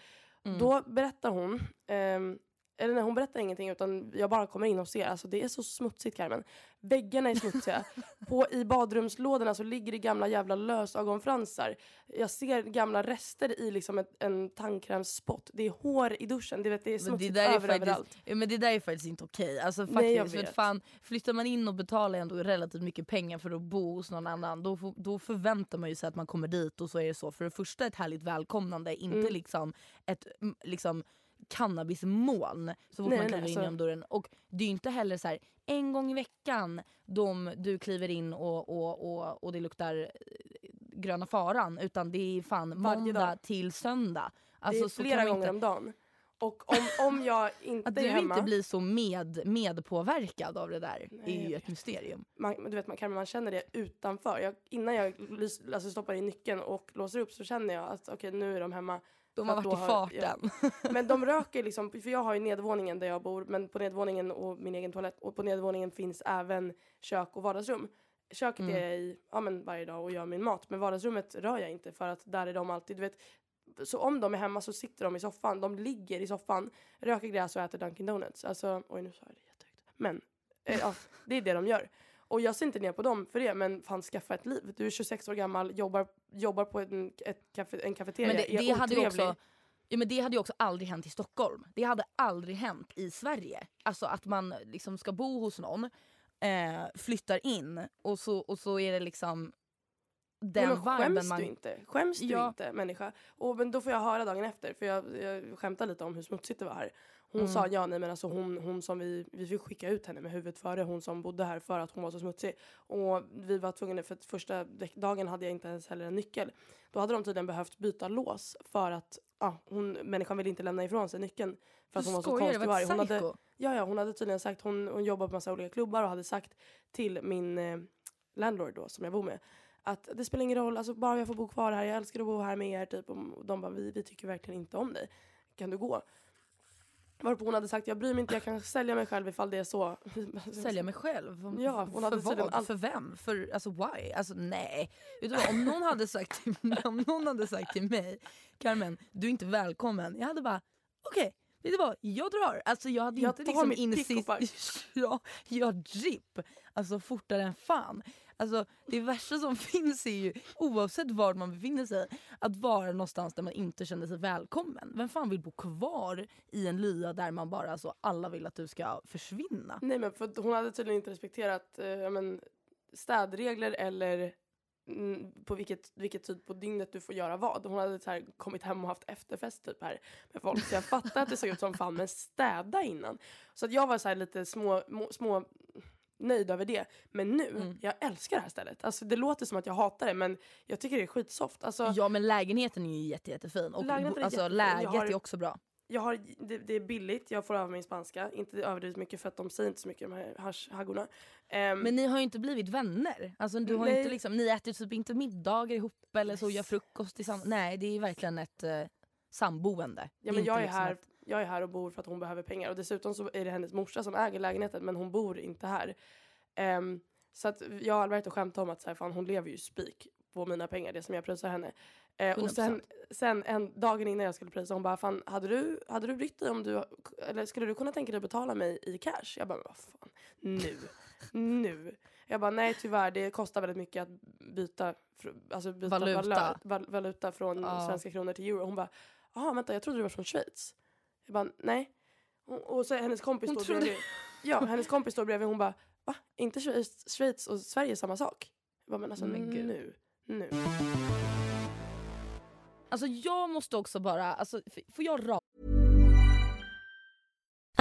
Mm. Då berättar hon, ehm, eller nej hon berättar ingenting utan jag bara kommer in och ser, alltså det är så smutsigt Carmen. Väggarna är smutsiga. På, I badrumslådorna så ligger det gamla jävla lösögonfransar. Jag ser gamla rester i liksom ett, en tandkrämsspott. Det är hår i duschen, det, vet, det är det smutsigt där är över, faktiskt, överallt. ja, men det där är faktiskt inte okej. Alltså, Nej, jag faktiskt, för vet. fan, flyttar man in och betalar ändå relativt mycket pengar för att bo hos någon annan då, då förväntar man ju sig att man kommer dit och så är det så. För det första ett härligt välkomnande, inte Mm. liksom ett liksom, cannabismoln så fort Nej, man kliver in alltså- genom dörren. Och det är inte heller så här en gång i veckan de, du kliver in och, och, och, och det luktar eh, gröna faran utan det är fan måndag dag. till söndag. det Alltså, är så kan flera gånger inte, om dagen. Och om, om jag inte att är du hemma, inte blir så med, medpåverkad av det där Nej, är ju ett mysterium. man, du vet, man, man känner det utanför. Jag, innan jag lys, alltså stoppar in nyckeln och låser upp så känner jag att okej nu är de hemma. De har varit i då har- farten. Men de röker liksom, för jag har ju nedvåningen där jag bor, men på nedvåningen och min egen toalett och på nedvåningen finns även kök och vardagsrum. Köket Mm. är jag i ja, men varje dag och gör min mat, men vardagsrummet rör jag inte för att där är de alltid, du vet. Så om de är hemma så sitter de i soffan, de ligger i soffan, röker gräs och äter Dunkin Donuts. Alltså, oj nu sa jag det jättehögt. Men, eh, ja, det är det de gör. Och jag ser inte ner på dem för det, men fan skaffa ett liv. Du är 26 år gammal, jobbar, jobbar på en, ett kaffe, en kafeteria, Men det, är det, hade ju otrevlig. också, ja, men det hade ju också aldrig hänt i Stockholm. Det hade aldrig hänt i Sverige. Alltså att man liksom ska bo hos någon, eh, flyttar in och så, och så är det liksom den Nej, men skäms man... du inte? Skäms du Ja. inte människa? Och, men då får jag höra dagen efter, för jag, jag skämtade lite om hur smutsigt det var här. Hon Mm. sa ja nej men alltså hon, hon som vi, vi fick skicka ut henne med huvudet före, hon som bodde här för att hon var så smutsig. Och vi var tvungna, för att första dagen hade jag inte ens heller en nyckel. Då hade de tydligen behövt byta lås för att ja, hon, människan ville inte lämna ifrån sig nyckeln. För att Du hon var så skojar, konstig var varg. Hon hade. Ja, ja, hon hade tydligen sagt, hon, hon jobbar på massa olika klubbar och hade sagt till min eh, landlord då, som jag bor med, att det spelar ingen roll, alltså bara jag får bo kvar här, jag älskar att bo här med er, typ. Och de bara, vi, vi tycker verkligen inte om dig. Kan du gå? Varpå hon hade sagt, jag bryr mig inte, jag kan sälja mig själv ifall det är så. Sälja mig själv? Ja, hon hade för vad? allt- För vem? För, alltså why? Alltså nej. Om, någon hade sagt till, om någon hade sagt till mig, Carmen du är inte välkommen. Jag hade bara, okej. Vet du vad, jag drar. Alltså jag hade Jag inte liksom insist... ja, jag drip. Alltså fortare än fan. Alltså det värsta som finns är ju, oavsett var man befinner sig, att vara någonstans där man inte känner sig välkommen. Vem fan vill bo kvar i en lya där man bara alltså alla vill att du ska försvinna? Nej men för hon hade tydligen inte respekterat eh, men, städregler eller mm, på vilket, vilket tid på dygnet du får göra vad. Hon hade så här, kommit hem och haft efterfest typ här med folk. Så jag fattar att det såg ut som fan men städa innan. Så att jag var så här lite små, små nöjd över det. Men nu, Mm. jag älskar det här stället. Alltså det låter som att jag hatar det men jag tycker det är skitsoft. Alltså, Ja men lägenheten är ju jätte, jättefin och Lägenheten är alltså, jättefin. läget har- är också bra. jag har, det, det är billigt, jag får öva min spanska. Inte överdrivet mycket för att de säger inte så mycket de här haschhaggorna. Ehm, Men ni har ju inte blivit vänner. Alltså, du har Nej. inte liksom, ni äter typ inte middagar ihop eller så, gör frukost tillsammans. Nej, det är verkligen ett eh, samboende. ja, men jag, är liksom här, ett- jag är här och bor för att hon behöver pengar. Och dessutom så är det hennes morsa som äger lägenheten men hon bor inte här. Ehm, så att jag och Alberto skämtade om att så här, fan, hon lever ju spik på mina pengar, det som jag prisar henne. Eh, och sen, 100%. sen en dagen innan jag skulle prisa hon bara, fan hade du, hade du brytt dig om du, eller skulle du kunna tänka dig att betala mig i cash? Jag bara, vad fan, nu, nu. Jag bara, nej tyvärr det kostar väldigt mycket att byta, alltså byta Valuta. valö- val, valuta från Ja. svenska kronor till euro. Hon bara, jaha vänta jag trodde du var från Schweiz. Jag bara, nej. Och, och så hennes kompis Hon trodde- bredvid. Ja, hennes kompis står bredvid hon bara, va? Inte Schweiz, Schweiz och Sverige samma sak? Jag bara, men alltså Men gud. nu, nu. Alltså jag måste också bara, alltså, får jag rapa?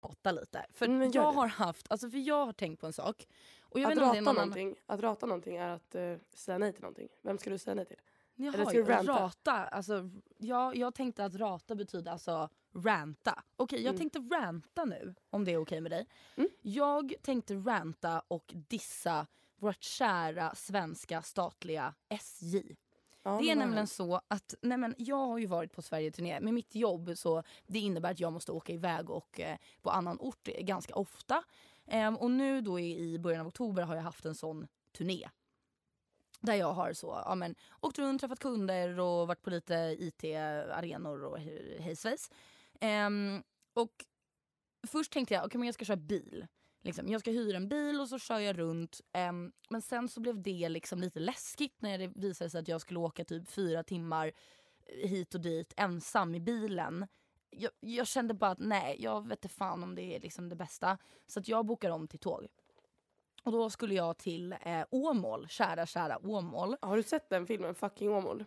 Prata lite. För Mm, jag har haft, alltså för jag har tänkt på en sak. Och jag Att vet rata, någon annan- att rata någonting är att eh, säga nej till någonting. Vem ska du säga nej till? Jaha, Eller ska du ranta? rata? Alltså, jag, jag tänkte att rata betyder alltså ranta. Okej, jag Mm. tänkte ranta nu, om det är okej med dig. Mm. Jag tänkte ranta och dissa vårt kära svenska statliga SJ. Ja, Det är nämligen så att nej men, jag har ju varit på Sverige-turné med mitt jobb så det innebär att jag måste åka iväg och eh, på annan ort ganska ofta. Ehm, och nu då i, början av oktober har jag haft en sån turné. Där jag har så, ja, men, åkt runt, träffat kunder och varit på lite IT-arenor och he- hej svejs. Ehm, och först tänkte jag, okej men jag ska köra bil. Liksom, jag ska hyra en bil och så kör jag runt. Um, men sen så blev det liksom lite läskigt när det visade sig att jag skulle åka typ fyra timmar eh, hit och dit ensam i bilen. Jag, jag kände bara att nej, jag vet inte fan om det är liksom det bästa. Så att jag bokar om till tåg. Och då skulle jag till eh, Åmål, kära kära Åmål. Har du sett den filmen, Fucking Åmål?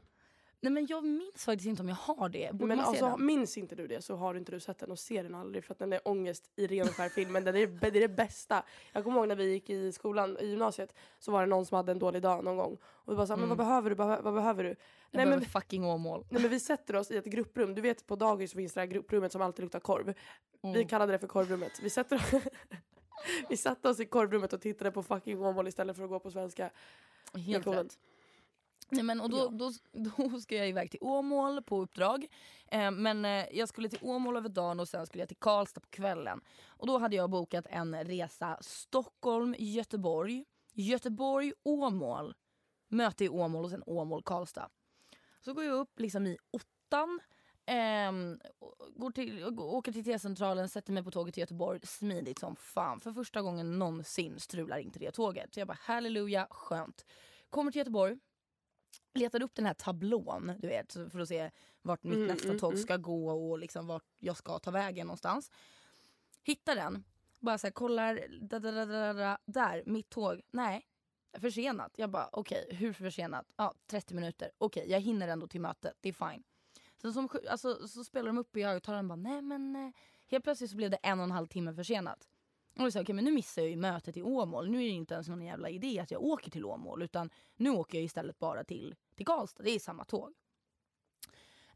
Nej men jag minns faktiskt inte om jag har det. Borde Men man se alltså, den? minns inte du det så har inte du sett den och ser den aldrig för att den är ångest i ren och skär filmen. Den är, det är det bästa. Jag kommer ihåg när vi gick i skolan, i gymnasiet, så var det någon som hade en dålig dag någon gång. Och vi bara såhär, men vad behöver du? Vad behöver du? Jag Nej behöver men, fucking Åmål. nej men vi sätter oss i ett grupprum. Du vet på dagis så finns det här grupprummet som alltid luktar korv. Vi Mm. kallade det för korvrummet. Vi, sätter, vi satte oss i korvrummet och tittade på fucking Åmål istället för att gå på svenska. Helt rätt. Nej, men, och då, då, då ska jag iväg till Åmål på uppdrag. Eh, men eh, jag skulle till Åmål över dagen och sen skulle jag till Karlstad på kvällen. Och då hade jag bokat en resa Stockholm-Göteborg, Göteborg-Åmål, möte i Åmål och sen Åmål-Karlstad. Så går jag upp liksom i åttan, och går till, åker till T-centralen, sätter mig på tåget till Göteborg smidigt som fan. För första gången någonsin strular inte det tåget. Så jag bara halleluja, skönt. Kommer till Göteborg, letar upp den här tablån du vet, för att se vart mitt Mm, nästa mm, tåg mm. ska gå och liksom vart jag ska ta vägen någonstans. Hittar den, bara så här, kollar, da, da, da, da, da, där, mitt tåg, nej, försenat. Jag bara okej, hur försenat? Ja, 30 minuter. Okej, jag hinner ändå till mötet, det är fine. Så, som, alltså, så spelar de upp i högtalaren bara nej men eh, helt plötsligt så blev det en och en halv timme försenat. Och så, okay, men nu missar jag ju mötet i Åmål. Nu är det inte ens någon jävla idé att jag åker till Åmål utan nu åker jag istället bara till, till Karlstad. Det är samma tåg.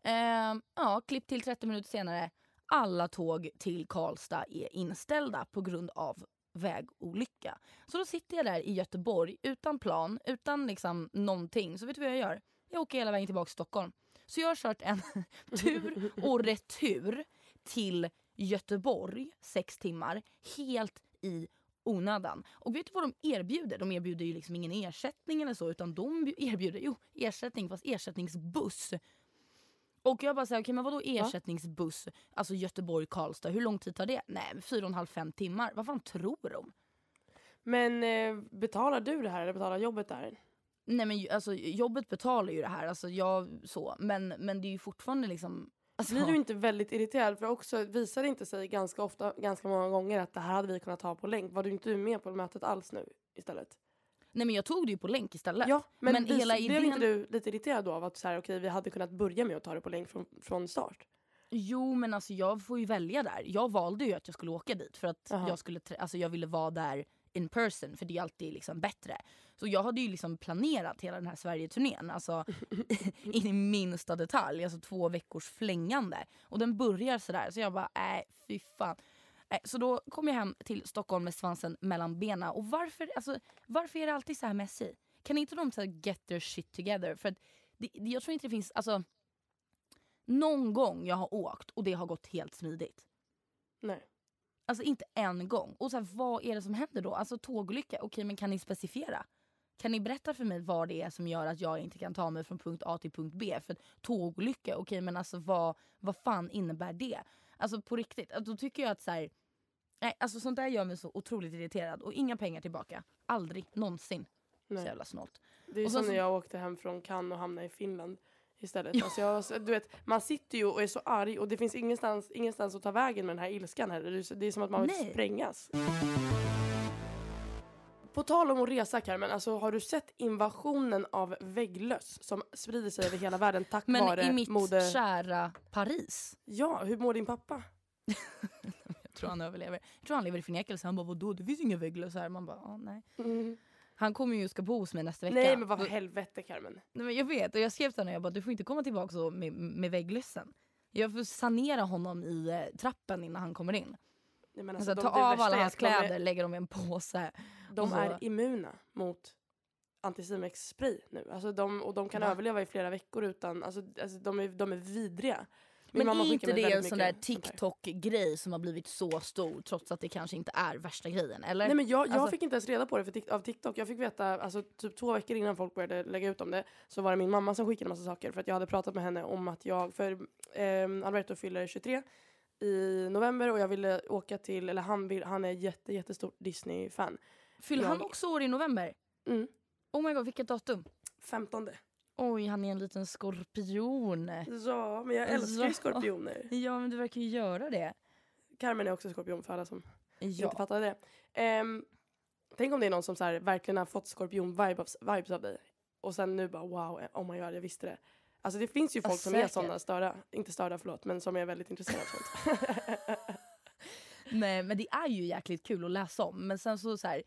Eh, ja, klipp till 30 minuter senare. Alla tåg till Karlstad är inställda på grund av vägolycka. Så då sitter jag där i Göteborg utan plan, utan liksom någonting. Så vet du vad jag gör? Jag åker hela vägen tillbaka till Stockholm. Så jag har kört en tur och retur till Göteborg, sex timmar, helt i onödan. Och vet du vad de erbjuder? De erbjuder ju liksom ingen ersättning eller så utan de erbjuder jo, ersättning fast ersättningsbuss. Och jag bara säger, okej okay, men vadå ersättningsbuss? Alltså Göteborg-Karlstad, hur lång tid tar det? Nej, fyra och en halv, fem timmar. Vad fan tror de? Men eh, betalar du det här eller betalar jobbet där? Nej men alltså jobbet betalar ju det här, alltså jag så. Men, men det är ju fortfarande liksom Alltså, blir du inte väldigt irriterad? För också visar det inte sig ganska ofta, ganska många gånger att det här hade vi kunnat ta på länk. Var du inte med på mötet alls nu istället? Nej men jag tog det ju på länk istället. Ja, men, men vis, hela idén... blev inte du lite irriterad då av att så här, okay, vi hade kunnat börja med att ta det på länk från, från start? Jo men alltså jag får ju välja där. Jag valde ju att jag skulle åka dit för att jag, skulle, alltså, jag ville vara där in person för det är alltid liksom bättre. Så jag hade ju liksom planerat hela den här Sverige-turnén alltså, in i minsta detalj. Alltså två veckors flängande. Och den börjar sådär så jag bara äh fy fan. Äh, så då kom jag hem till Stockholm med svansen mellan benen. Och varför, alltså, varför är det alltid så här SJ? Kan inte de så get their shit together? För att det, jag tror inte det finns, alltså någon gång jag har åkt och det har gått helt smidigt. Nej. Alltså inte en gång. Och så här, vad är det som händer då? Alltså tågolycka, okej men kan ni specificera? Kan ni berätta för mig vad det är som gör att jag inte kan ta mig från punkt A till punkt B? För tågolycka, okej men alltså vad, vad fan innebär det? Alltså på riktigt, då tycker jag att så här, nej, alltså sånt där gör mig så otroligt irriterad. Och inga pengar tillbaka. Aldrig, någonsin. Nej. Så jävla snålt. Det är och som när jag åkte hem från Cannes och hamnade i Finland istället. Ja. Alltså jag, du vet, man sitter ju och är så arg och det finns ingenstans, ingenstans att ta vägen med den här ilskan heller. Det är som att man vill Nej. sprängas. På tal om att resa Carmen, alltså, har du sett invasionen av vägglöss som sprider sig över hela världen tack Men vare i mitt mode... kära Paris. Ja, hur mår din pappa? jag tror han överlever. Jag tror han lever i förnekelse. Han bara vadå det finns inga vägglöss här. Man bara nej. Mm. Han kommer ju ska bo hos mig nästa vecka. Nej men vad helvete Carmen. Nej, men jag vet och jag skrev till honom jag bara du får inte komma tillbaka med, med vägglössen. Jag får sanera honom i eh, trappen innan han kommer in. Nej, alltså, alltså, ta av alla hans kläder, lägga dem i en påse. De är immuna mot antisimex-spray nu. Alltså de, och de kan Va? överleva i flera veckor utan, alltså, alltså de, är, de är vidriga. Men är inte det en sån där TikTok-grej som har blivit så stor trots att det kanske inte är värsta grejen? Eller? Nej men jag, jag alltså... fick inte ens reda på det för, av TikTok. Jag fick veta, alltså typ två veckor innan folk började lägga ut om det, så var det min mamma som skickade massa saker för att jag hade pratat med henne om att jag, för eh, Alberto fyller 23 i november och jag ville åka till, eller han, vill, han är jätte, jättestort Disney-fan. Fyller jag... han också år i november? Mm. Oh my god, vilket datum? 15. Oj, han är en liten skorpion. Ja, men jag älskar ju skorpioner. Ja, men du verkar ju göra det. Carmen är också skorpion för alla som ja. inte fattade det. Um, tänk om det är någon som så här, verkligen har fått skorpion-vibes vibes av dig. Och sen nu bara wow, oh my god, jag visste det. Alltså det finns ju folk ja, som är sådana störda, inte störda förlåt, men som är väldigt intresserade av sånt. Nej men det är ju jäkligt kul att läsa om. Men sen så, så här,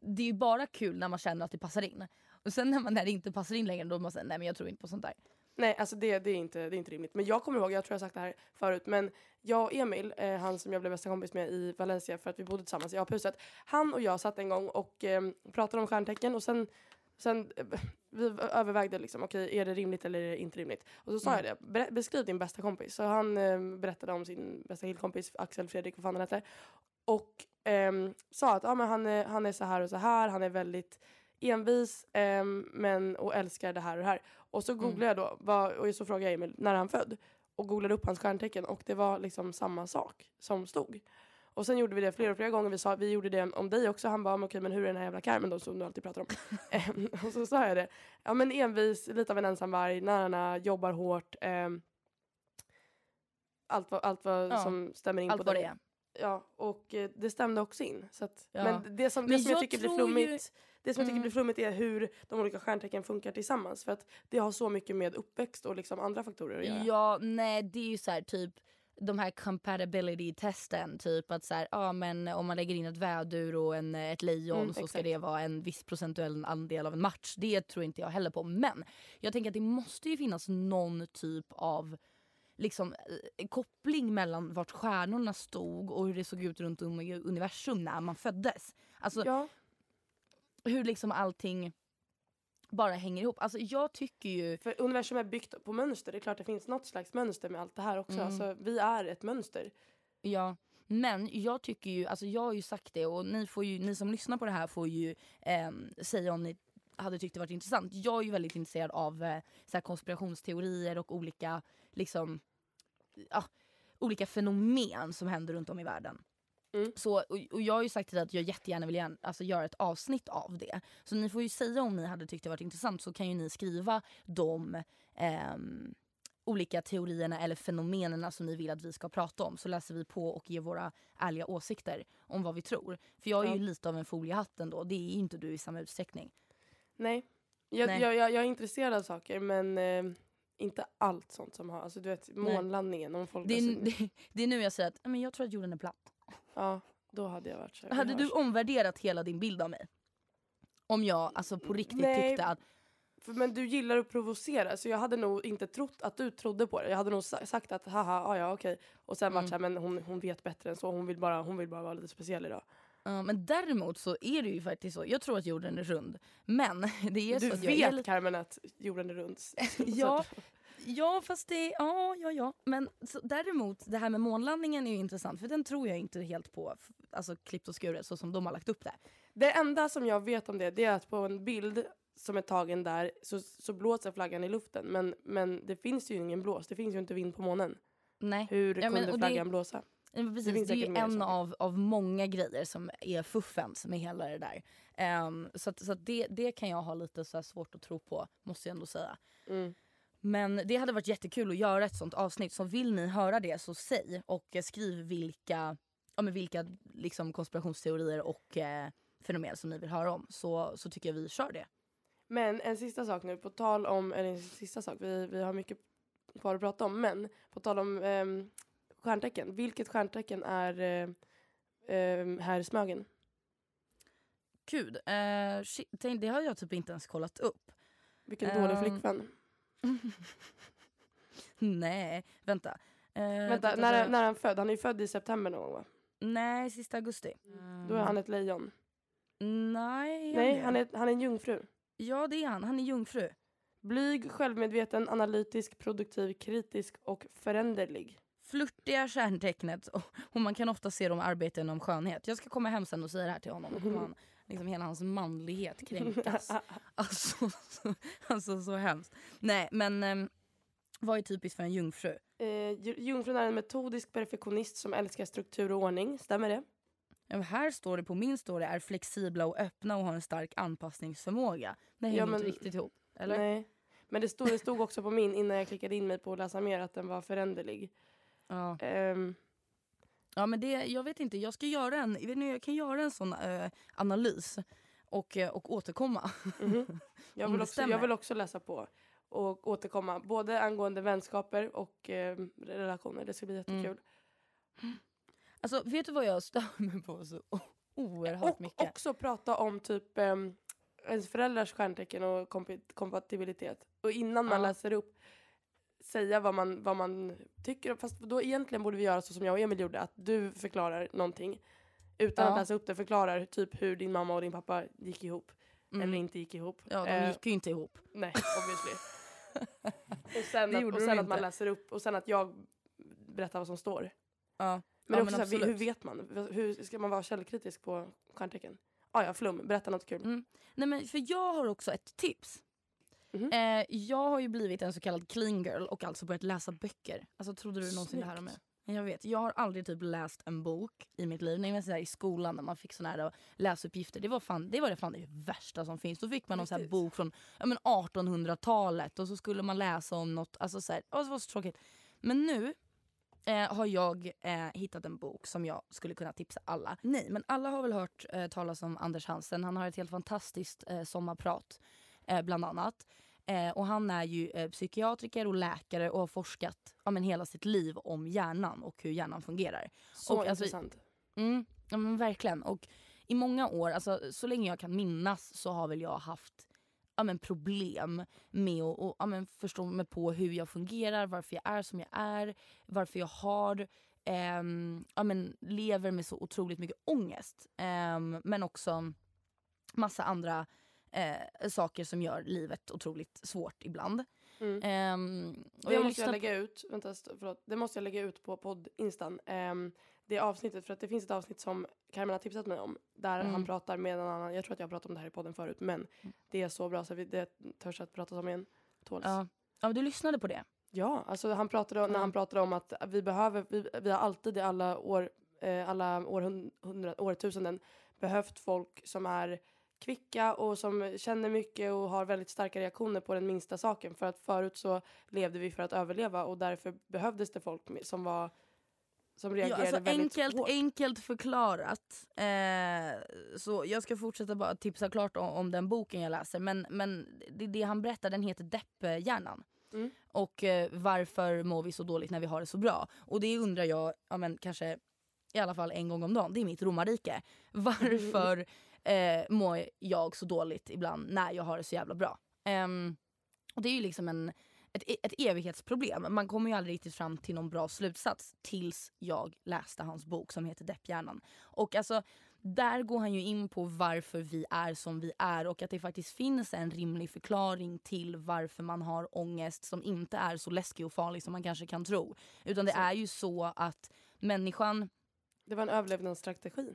det är ju bara kul när man känner att det passar in. Och sen när, man, det inte passar in längre då man säger nej men jag tror inte på sånt där. Nej alltså det, det, är inte, det är inte rimligt. Men jag kommer ihåg, jag tror jag sagt det här förut, men jag och Emil, eh, han som jag blev bästa kompis med i Valencia för att vi bodde tillsammans i aphuset. Han och jag satt en gång och eh, pratade om stjärntecken och sen Sen eh, vi övervägde liksom, okej okay, är det rimligt eller är det inte rimligt? Och så sa mm. jag det, beskriv din bästa kompis. Så han eh, berättade om sin bästa killkompis Axel Fredrik, vad fan han heter. Och eh, sa att ah, men han, är, han är så här och så här, han är väldigt envis eh, men, och älskar det här och det här. Och så mm. googlade mm. jag då, vad, och så frågade jag Emil när han född. Och googlade upp hans stjärntecken och det var liksom samma sak som stod. Och sen gjorde vi det flera och flera gånger. Vi, sa, vi gjorde det om dig också. Han bara, okej men hur är den här jävla Carmen då som du alltid pratar om? Ehm, och så sa jag det. Ja men envis, lite av en ensamvarg, nära, jobbar hårt. Eh, allt vad, allt vad ja. som stämmer in allt på dig. Det är. Ja, och eh, det stämde också in. Så att, ja. Men det som, det som jag, jag tycker blir flummigt ju... Det som jag tycker mm. blir flummigt är hur de olika stjärntecken funkar tillsammans. För att det har så mycket med uppväxt och liksom andra faktorer att göra. Ja, nej det är ju så här, typ de här compatibility-testen, typ att så här, ja, men om man lägger in ett vädur och en, ett lejon mm, så exakt. ska det vara en viss procentuell andel av en match. Det tror inte jag heller på. Men jag tänker att det måste ju finnas någon typ av liksom, eh, koppling mellan vart stjärnorna stod och hur det såg ut runt om i universum när man föddes. Alltså, ja. Hur liksom allting bara hänger ihop. Alltså jag tycker ju... För universum är byggt på mönster. Det är klart det finns något slags mönster med allt det här också. Mm. Alltså, vi är ett mönster. Ja, men jag tycker ju, alltså jag har ju sagt det och ni, får ju, ni som lyssnar på det här får ju ehm, säga om ni hade tyckt det varit intressant. Jag är ju väldigt intresserad av eh, så konspirationsteorier och olika, liksom, ja, olika fenomen som händer runt om i världen. Mm. Så, och, och jag har ju sagt till dig att jag jättegärna vill gärna, alltså, göra ett avsnitt av det. Så ni får ju säga om ni hade tyckt det varit intressant så kan ju ni skriva de ehm, olika teorierna eller fenomenerna som ni vill att vi ska prata om. Så läser vi på och ger våra ärliga åsikter om vad vi tror. För jag är Ja. ju lite av en foliehatt ändå. Det är ju inte du i samma utsträckning. Nej. Jag, Nej. Jag, jag, jag är intresserad av saker men eh, inte allt sånt som har, alltså du vet månlandningen om folk Det alltså, är, det, det är nu jag säger att "Ja, men jag tror att jorden är platt. Ja, då hade jag varit så här, Hade du omvärderat hela din bild av mig? Om jag alltså på riktigt Nej. tyckte att För, men du gillar att provocera så jag hade nog inte trott att du trodde på det. Jag hade nog sa- sagt att haha, ah, ja okej. Och sen Mm. varit så här, men hon, hon vet bättre än så. Hon vill bara, hon vill bara vara lite speciell idag. Ja, men däremot så är det ju faktiskt så. Jag tror att jorden är rund. Men det är Du så att jag vet är lite... Carmen att jorden är rund. Ja, ja, fast det... Ja, ja, ja. Men så, däremot, det här med månlandningen är ju intressant. För den tror jag inte helt på, alltså klippt och skuret så som de har lagt upp det. Det enda som jag vet om det, det är att på en bild som är tagen där så, så blåser flaggan i luften. Men, men det finns ju ingen blås. Det finns ju inte vind på månen. Nej. Hur Ja, men- kunde och det- flaggan blåsa? Precis, det, finns är ju en saker. av, av många grejer som är fuffens med hela det där. Ehm, så att, så att det, det kan jag ha lite så svårt att tro på, måste jag ändå säga. Mm. Men det hade varit jättekul att göra ett sånt avsnitt. Så vill ni höra det så säg och eh, skriv vilka, ja, men vilka liksom, konspirationsteorier och eh, fenomen som ni vill höra om. Så, så tycker jag vi kör det. Men en sista sak nu, på tal om, eller en sista sak, vi, vi har mycket kvar att prata om, men på tal om um, stjärntecken. Vilket stjärntecken är uh, um, här Smögen? Gud, eh, shit, det har jag typ inte ens kollat upp. Vilken dålig Ehm, flickvän. Nej, vänta. Eh, Vänta, vänta, när, vänta. när är han född? Han är född i september någon gång va? Nej, sista augusti. Då är han ett lejon. Nej, Nej, han är, han är en jungfru. Ja, det är han. Han är jungfru. Blyg, självmedveten, analytisk, produktiv, kritisk och föränderlig. Flörtiga stjärntecknet och, man kan ofta se dem arbeta inom skönhet. Jag ska komma hem sen och säga det här till honom. Kommer han, liksom hela hans manlighet kränkas. Alltså, så, alltså så hemskt. Nej men ehm, vad är typiskt för en jungfru? Eh, ju- jungfrun är en metodisk perfektionist som älskar struktur och ordning. Stämmer det? Ja, här står det på min story är flexibla och öppna och har en stark anpassningsförmåga. Det hänger Ja, men- inte riktigt ihop. Eller? Nej. Men det stod, det stod också på min innan jag klickade in mig på att läsa mer att den var föränderlig. Ja. Ehm, ja men det, jag vet inte, jag ska göra en, jag, inte, jag kan göra en sån eh, analys och, eh, och återkomma. mhm. jag, Om vill också, jag vill också läsa på och återkomma. Både angående vänskaper och ehm, relationer. Det ska bli Mm. jättekul. Alltså vet du vad jag stör mig på så oerhört Och mycket? också prata om typ um, ens föräldrars stjärntecken och kompi- kompatibilitet. Och innan man Ja. läser upp säga vad man, vad man tycker. Fast då egentligen borde vi göra så som jag och Emil gjorde. Att du förklarar någonting utan Ja. att läsa upp det. Förklarar typ hur din mamma och din pappa gick ihop. Mm. Eller inte gick ihop. Ja, de Eh, gick ju inte ihop. Nej, obviously. och sen, att, och sen att man läser upp och sen att jag berättar vad som står. Ja. Men Ja, också men så här, hur vet man? Hur ska man vara källkritisk på stjärntecken? Ah, ja, flum. Berätta något kul. Mm. Nej men för jag har också ett tips. Mhm. Eh, jag har ju blivit en så kallad clean girl och alltså börjat läsa böcker. Alltså trodde du någonsin det här om mig? Snyggt. Men Jag vet, jag har aldrig typ läst en bok i mitt liv. Så här i skolan när man fick såna här eh, läsuppgifter. Det var, fan, det var det fan det värsta som finns. Då fick man någon Riktigt? bok från ja, men 1800-talet och så skulle man läsa om något. Alltså så här, det var så tråkigt. Men nu eh, har jag eh, hittat en bok som jag skulle kunna tipsa alla. Nej, men alla har väl hört eh, talas om Anders Hansen. Han har ett helt fantastiskt eh, sommarprat, eh, bland annat. Eh, och han är ju eh, psykiatriker och läkare och har forskat ja, men hela sitt liv om hjärnan och hur hjärnan fungerar. Så Och alltså- intressant. Mm, ja, men verkligen. Och i många år, alltså, så länge jag kan minnas så har väl jag haft ja, men problem med att och, ja, men förstå mig på hur jag fungerar, varför jag är som jag är, varför jag har ehm, ja, men lever med så otroligt mycket ångest. Ehm, men också massa andra eh, saker som gör livet otroligt svårt ibland. Mm. Ehm, och Det jag måste jag lägga ut, vänta, förlåt. Det måste jag lägga ut på podd-instan. Ehm, det avsnittet, för att det finns ett avsnitt som Carmen har tipsat mig om. Där Mm. han pratar med en annan, jag tror att jag har pratat om det här i podden förut. Men det är så bra så vi, det törs att prata om igen. Tåls. Ja. ja, du lyssnade på det? Ja, alltså han pratade, om- när han pratade om att vi behöver, vi, vi har alltid i alla år, eh, alla århundra, årtusenden behövt folk som är kvicka och som känner mycket och har väldigt starka reaktioner på den minsta saken. För att förut så levde vi för att överleva och därför behövdes det folk som var som Ja, reagerade alltså väldigt enkelt, hårt. enkelt förklarat. Eh, så jag ska fortsätta bara tipsa klart om, om den boken jag läser. Men, men det, det han berättar den heter Depphjärnan. Mm. Och eh, varför mår vi så dåligt när vi har det så bra? Och det undrar jag, ja, men kanske i alla fall en gång om dagen. Det är mitt romarrike. Varför eh, mår jag så dåligt ibland när jag har det så jävla bra? Ehm, och det är ju liksom en, ett, ett evighetsproblem. Man kommer ju aldrig riktigt fram till någon bra slutsats tills jag läste hans bok som heter Depphjärnan. Och alltså, där går han ju in på varför vi är som vi är och att det faktiskt finns en rimlig förklaring till varför man har ångest som inte är så läskig och farlig som man kanske kan tro. Utan det är ju så att människan Det var en överlevnadsstrategi.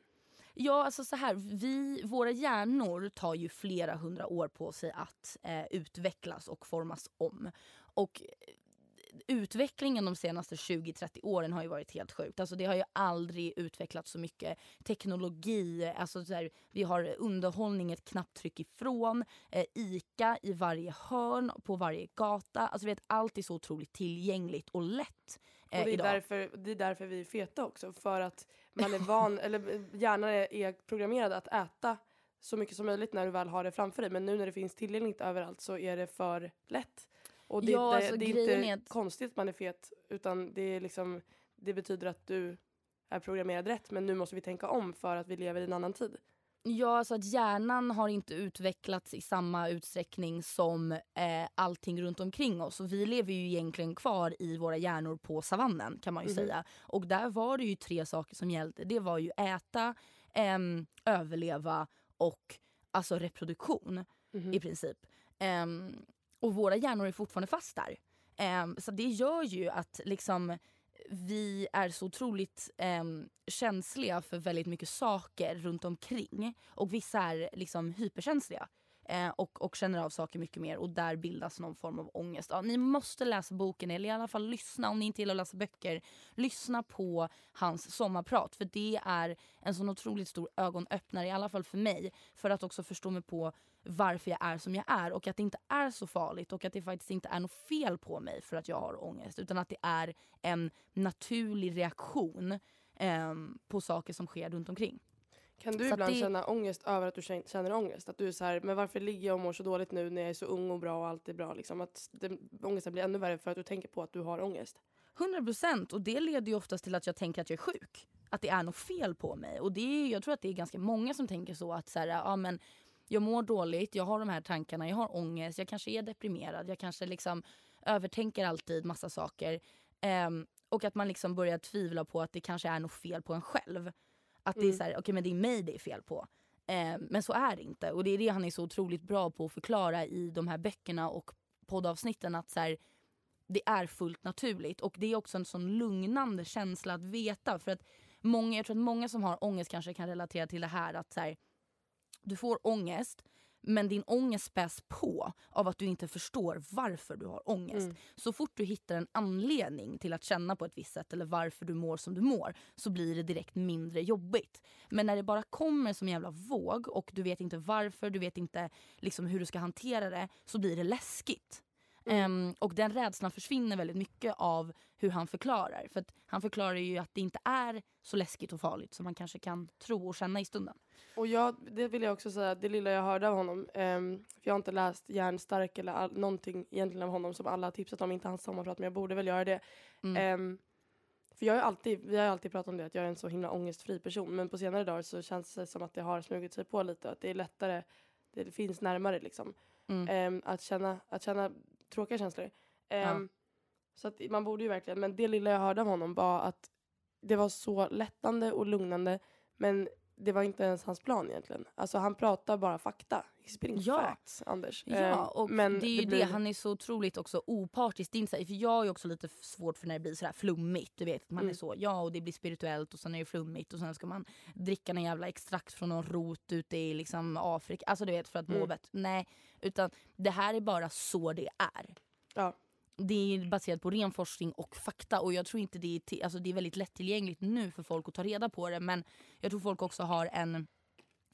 Ja, alltså så här, vi, våra hjärnor tar ju flera hundra år på sig att eh, utvecklas och formas om. Och eh, utvecklingen de senaste 20-30 åren har ju varit helt sjukt. Alltså det har ju aldrig utvecklats så mycket teknologi, alltså så här, vi har underhållning ett knapptryck ifrån, eh, ICA i varje hörn, på varje gata. Alltså vi vet, allt är så otroligt tillgängligt och lätt eh, Och det är, idag. därför, det är därför vi är feta också. För att man är van, eller hjärnan är, är programmerad att äta så mycket som möjligt när du väl har det framför dig. Men nu när det finns tillgängligt överallt så är det för lätt. Och det, Ja, det, alltså det är inte är konstigt att man är fet utan det, är liksom, det betyder att du är programmerad rätt. Men nu måste vi tänka om för att vi lever i en annan tid. Ja, alltså att hjärnan har inte utvecklats i samma utsträckning som eh, allting runt omkring oss. Och vi lever ju egentligen kvar i våra hjärnor på savannen kan man ju Mhm. säga. Och där var det ju tre saker som gällde. Det var ju äta, ehm, överleva och alltså reproduktion Mhm. i princip. Ehm, och våra hjärnor är fortfarande fast där. Ehm, så det gör ju att liksom vi är så otroligt eh, känsliga för väldigt mycket saker runt omkring. Och vissa är liksom hyperkänsliga. Eh, och, och känner av saker mycket mer och där bildas någon form av ångest. Ja, ni måste läsa boken eller i alla fall lyssna om ni inte gillar att läsa böcker. Lyssna på hans sommarprat för det är en sån otroligt stor ögonöppnare i alla fall för mig. För att också förstå mig på varför jag är som jag är och att det inte är så farligt och att det faktiskt inte är något fel på mig för att jag har ångest utan att det är en naturlig reaktion ehm, på saker som sker runt omkring. Kan du Så ibland det- känna ångest över att du kän- känner ångest? Att du är så här, men varför ligger jag och mår så dåligt nu när jag är så ung och bra och allt är bra? Liksom? Att det, ångesten blir ännu värre för att du tänker på att du har ångest. 100% och det leder ju oftast till att jag tänker att jag är sjuk. Att det är något fel på mig. Och det är, jag tror att det är ganska många som tänker så att så här, ja, men jag mår dåligt, jag har de här tankarna, jag har ångest, jag kanske är deprimerad, jag kanske liksom övertänker alltid massa saker. Ehm, och att man liksom börjar tvivla på att det kanske är något fel på en själv. Att det är Mm. så här, okej men det är mig det är fel på. Ehm, men så är det inte. Och det är det han är så otroligt bra på att förklara i de här böckerna och poddavsnitten. Att så här, det är fullt naturligt. Och det är också en sån lugnande känsla att veta. För att många, jag tror att många som har ångest kanske kan relatera till det här att så här, du får ångest men din ångest späs på av att du inte förstår varför du har ångest. Mm. Så fort du hittar en anledning till att känna på ett visst sätt eller varför du mår som du mår så blir det direkt mindre jobbigt. Men när det bara kommer som en jävla våg och du vet inte varför, du vet inte liksom hur du ska hantera det så blir det läskigt. Ehm, och den rädslan försvinner väldigt mycket av hur han förklarar. För att han förklarar ju att det inte är så läskigt och farligt som man kanske kan tro och känna i stunden. Och jag, det vill jag också säga, det lilla jag hörde av honom, ehm, för jag har inte läst Järnstark eller all, någonting egentligen av honom som alla har tipsat om, inte hans sommarprat, men jag borde väl göra det. Mm. Ehm, för jag har alltid, vi har alltid pratat om det, att jag är en så himla ångestfri person, men på senare dagar så känns det som att det har smugit sig på lite, att det är lättare, det, finns närmare liksom, Mm. ehm, att, känna, att känna tråkiga känslor. Ehm, Så att man borde ju verkligen, men det lilla jag hörde av honom var att det var så lättande och lugnande, men det var inte ens hans plan egentligen. Alltså han pratar bara fakta. Spitting Ja. facts, Anders. Ja, Eh, och men det är ju det, blir- han är så otroligt också opartisk. Det är för jag är också lite svårt för när det blir så här flummigt. Du vet, att man Mm. är så, ja och det blir spirituellt och sen är det flummigt och sen ska man dricka en jävla extrakt från någon rot ute i liksom Afrika. Alltså du vet för att må Mm. bättre. Nej, utan det här är bara så det är. Ja. Det är baserat på ren forskning och fakta och jag tror inte det är, till, alltså det är väldigt lättillgängligt nu för folk att ta reda på det men jag tror folk också har en,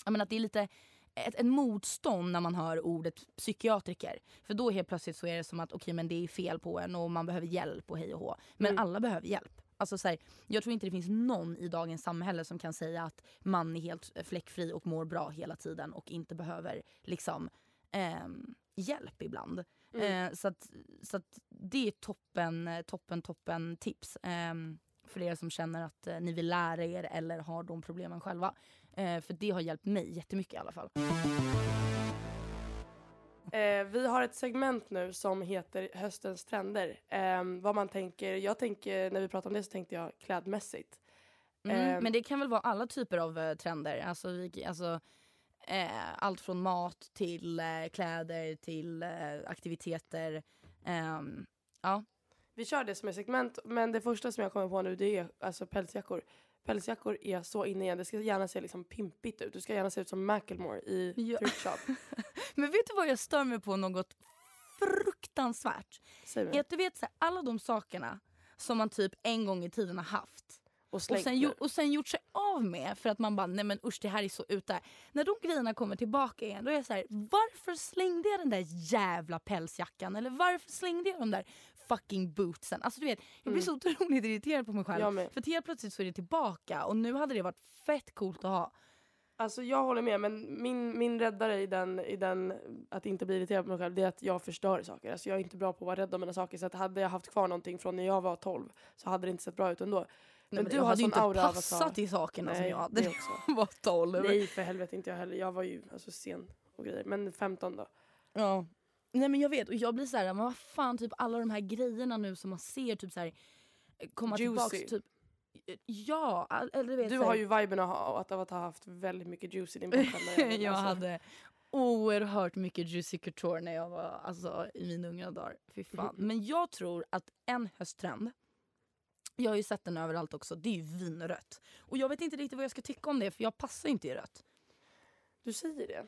jag menar att det är lite ett, ett motstånd när man hör ordet psykiatriker. För då helt plötsligt så är det som att okej men det är fel på en och man behöver hjälp och hej och hå. Men Mm. alla behöver hjälp. Alltså så här, jag tror inte det finns någon i dagens samhälle som kan säga att man är helt fläckfri och mår bra hela tiden och inte behöver liksom ehm, hjälp ibland. Mm. Eh, så att, så att det är toppen, eh, toppen, toppen tips. ehm, för er som känner att eh, ni vill lära er eller har de problemen själva. Eh, för det har hjälpt mig jättemycket i alla fall. Eh, vi har ett segment nu som heter höstens trender. Eh, vad man tänker, jag tänker, när vi pratar om det så tänkte jag klädmässigt. Mm, Ehm. men det kan väl vara alla typer av eh, trender. Alltså, vi, alltså, eh, allt från mat till eh, kläder till eh, aktiviteter. Ehm, ja. Vi kör det som ett segment, men det första som jag kommer på nu det är alltså pälsjackor. Pälsjackor är så inne igen. Det ska gärna se liksom pimpigt ut. Du ska gärna se ut som Macklemore i Ja. Thrift Shop. Men vet du vad jag stör mig på något fruktansvärt? Är att du vet så här, alla de sakerna som man typ en gång i tiden har haft Och och sen, och sen gjort sig av med för att man bara nej men usch det här är så ute. När de grejerna kommer tillbaka igen då är jag så här, varför slängde jag den där jävla pälsjackan eller varför slängde jag de där fucking bootsen? Alltså du vet jag blir så otroligt irriterad på mig själv. Mm. För helt plötsligt så är det tillbaka och nu hade det varit fett coolt att ha. Alltså jag håller med, men min, min räddare i den, i den att inte bli irriterad på mig själv det är att jag förstör saker. Alltså jag är inte bra på att vara rädd om mina saker. Så att hade jag haft kvar någonting från när jag var 12 så hade det inte sett bra ut ändå. Nej, Men du hade ju inte passat i sakerna som Nej, jag hade när jag var 12. Nej för helvete inte jag heller. Jag var ju alltså, sen och grejer. Men 15 då. Ja. Nej men jag vet och jag blir så här, men vad fan typ alla de här grejerna nu som man ser typ så här komma tillbaks Juicy. typ Ja, eller vet Du har ju viben att, ha haft väldigt mycket juice i din bakgrund. jag hade oerhört mycket Juicy Couture när jag var alltså, i mina unga dagar. Fy fan. Men jag tror att en hösttrend, jag har ju sett den överallt också, det är ju vinrött. Och jag vet inte riktigt vad jag ska tycka om det för jag passar inte i rött. Du säger det.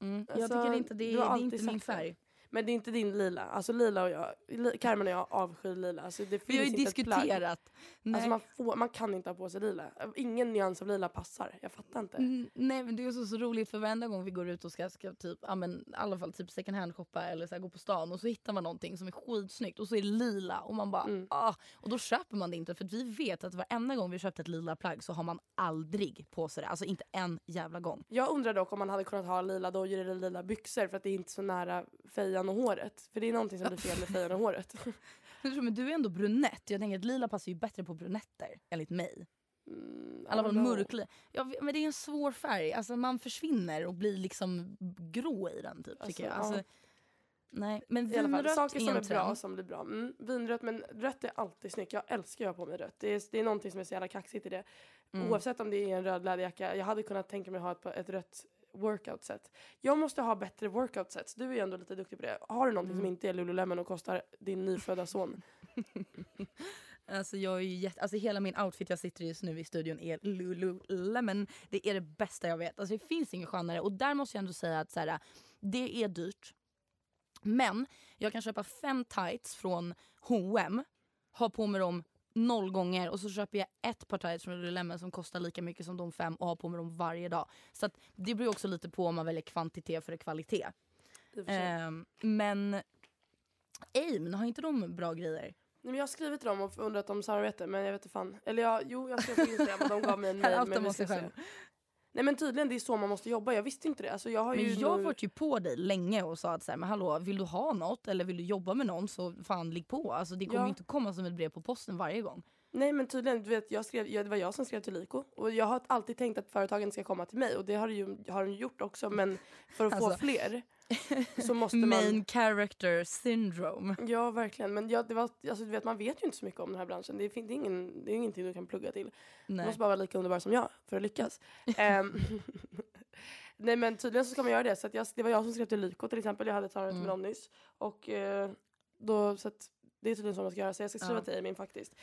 Mm. jag Alltså, tycker inte det, har det är inte min sagt det. Men det är inte din lila. Alltså lila och jag, Carmen och jag avskyr lila. Alltså det Vi har finns ju diskuterat. Alltså man, får, man kan inte ha på sig lila. Ingen nyans av lila passar. Jag fattar inte. Mm, nej men det är så, så roligt för varenda gång vi går ut och ska, ska typ, ja, men, i alla fall typ second hand shoppa eller så här, gå på stan och så hittar man någonting som är skitsnyggt och så är det lila och man bara Mm. ah, och då köper man det inte för vi vet att varenda gång vi köpt ett lila plagg så har man aldrig på sig det, alltså inte en jävla gång. Jag undrar dock om man hade kunnat ha lila dojor eller lila byxor för att det är inte så nära fejan och håret. För det är någonting som blir fel med fejan och håret. Men du är ändå brunett, jag tänker att lila passar ju bättre på brunetter enligt mig. Mm, I alla fall mörklila. Ja, men det är en svår färg, alltså man försvinner och blir liksom grå i den typ Alltså, jag. ja. Alltså, nej men vinrött saker som är är bra som blir bra. Mm, vinrött, men rött är alltid snyggt. Jag älskar att ha på mig rött. Det är, det är någonting som är så jävla kaxigt i det. Mm. Oavsett om det är en röd läderjacka. Jag hade kunnat tänka mig ha ett, ett rött workout set. Jag måste ha bättre workout sets. Du är ju ändå lite duktig på det. Har du någonting Mm. som inte är Lululemon och kostar din nyfödda son? Alltså jag är ju jätte, alltså hela min outfit jag sitter i just nu i studion är Lululemon. Det är det bästa jag vet. Alltså det finns inget skönare. Och där måste jag ändå säga att så här, det är dyrt. Men jag kan köpa fem tights från H&M ha på mig dem noll gånger och så köper jag ett par tights från Lululemon som kostar lika mycket som de fem och har på mig dem varje dag. Så att det beror också lite på om man väljer kvantitet för kvalitet. Ehm, men Aim, har inte de bra grejer? Nej, men jag har skrivit till dem och undrat om samarbete men jag vet inte fan. Eller jag, jo jag skrev på Instagram och de gav mig en mail. men vi ska se. Nej men tydligen det är så man måste jobba. Jag visste inte det. Alltså, jag har ju Men jag nu- varit ju på dig länge och sa att så här, men hallå, vill du ha något eller vill du jobba med någon så fan ligg på. Alltså, det kommer Ja. ju inte komma som ett brev på posten varje gång. Nej men tydligen, du vet, jag skrev, jag, det var jag som skrev till Liko. Och jag har alltid tänkt att företagen ska komma till mig och det har, ju, har de gjort också men för att få Alltså. fler. så måste man... Main character syndrome. Ja verkligen men ja, det var, alltså, du vet, man vet ju inte så mycket om den här branschen. Det, fin- det, är, ingen, det är ingenting du kan plugga till. Du Nej. måste bara vara lika underbar som jag för att lyckas. Ehm, Nej men tydligen så ska man göra det. Så jag, det var jag som skrev till Lyko till exempel. Jag hade talat Mm. med någon nyss. Och eh, då, så att det är tydligen så man ska göra. Så jag ska skriva Ja. till Emin faktiskt.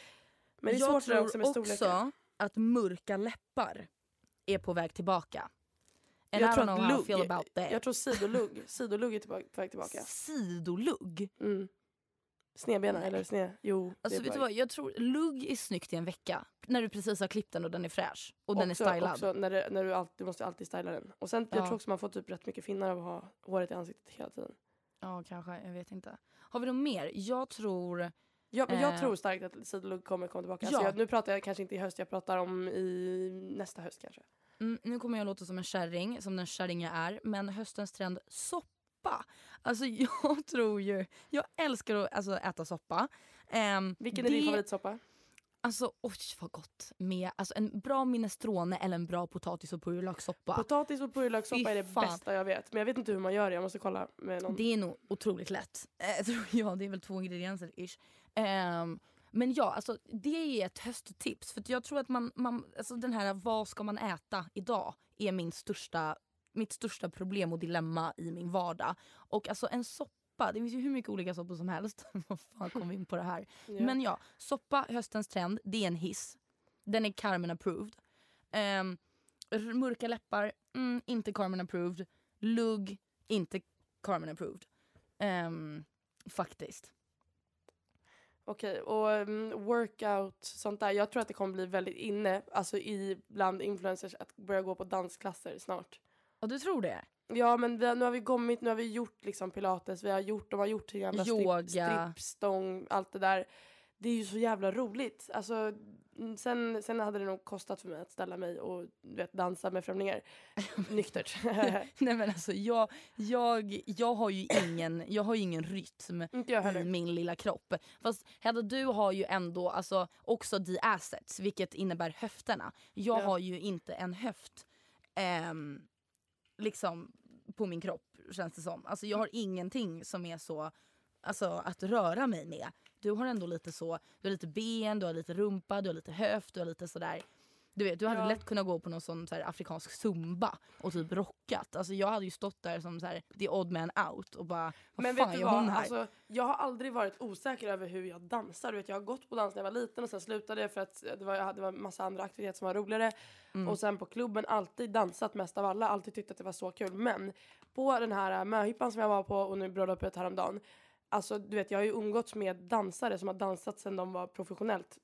Men det är jag svårt tror också med storlekar. också att mörka läppar är på väg tillbaka. And Jag I tror don't know how I lugg- feel about that. Jag tror sidolugg, sidolugg är tillbaka, på väg tillbaka. Sidolugg? Mm. Snedbena eller sned... Jo, Alltså vet du vad, jag tror lugg är snyggt i en vecka. När du precis har klippt den och den är fräsch. Och den är Också- stylad. Också när, det, när du, alltid, du måste alltid styla den. Och sen jag Ja. tror också man får typ rätt mycket finnar av att ha håret i ansiktet hela tiden. Ja kanske, jag vet inte. Har vi något mer? Jag tror... Ja, men jag Eh. tror starkt att sidolugg kommer komma tillbaka. Alltså Ja. jag, nu pratar jag kanske inte i höst, jag pratar om i nästa höst kanske. Mm, nu kommer jag låta som en kärring, som den kärring jag är. Men höstens trend, soppa. Alltså jag tror ju... Jag älskar att alltså, äta soppa. Ehm, Vilken är din favoritsoppa? Alltså oj vad gott med alltså, en bra minestrone eller en bra potatis och purjolökssoppa. Potatis och purjolökssoppa är det fan. bästa jag vet. Men jag vet inte hur man gör det, jag måste kolla med någon. Det är nog otroligt lätt. Eh, tror jag. Det är väl två ingredienser ish. Ehm, men ja, alltså, det är ett hösttips. För jag tror att man, man, alltså den här vad ska man äta idag är min största, mitt största problem och dilemma i min vardag. Och alltså en soppa, det finns ju hur mycket olika soppor som helst. Vad fan kom vi in på det här? Ja. Men ja, soppa, höstens trend, det är en hiss. Den är Carmen approved. Um, mörka läppar, mm, inte Carmen approved. Lugg, inte Carmen approved. Ehm, faktiskt. Okej, och um, workout, sånt där. Jag tror att det kommer bli väldigt inne, alltså i bland influencers, att börja gå på dansklasser snart. Och du tror det? Ja men vi, nu har vi kommit, nu har vi gjort liksom pilates, vi har gjort, de har gjort sin jävla Yoga. Strip, strippstång, allt det där. Det är ju så jävla roligt. Alltså, sen, sen hade det nog kostat för mig att ställa mig och vet, dansa med främlingar nyktert. Nej men alltså jag, jag, jag har ju ingen, jag har ingen rytm i min lilla kropp. Fast Hedda du har ju ändå alltså, också the assets vilket innebär höfterna. Jag Ja. har ju inte en höft ehm, liksom på min kropp känns det som. Alltså jag har ingenting som är så alltså, att röra mig med. Du har ändå lite så, du har lite ben, du har lite rumpa, du har lite höft, du har lite sådär du vet, du hade Ja. lätt kunnat gå på någon sån så här, afrikansk zumba och typ rockat. Alltså jag hade ju stått där som så här, the odd man out och bara vad Men fan vet du gör hon vad? här? Alltså, jag har aldrig varit osäker över hur jag dansar. Du vet, jag har gått på dans när jag var liten och sen slutade jag för att det var, det var massa andra aktiviteter som var roligare. Mm. Och sen på klubben alltid dansat mest av alla, alltid tyckt att det var så kul. Men på den här möhippan som jag var på och nu bröllopet häromdagen. Alltså du vet jag har ju umgåtts med dansare som har dansat sedan de var professionellt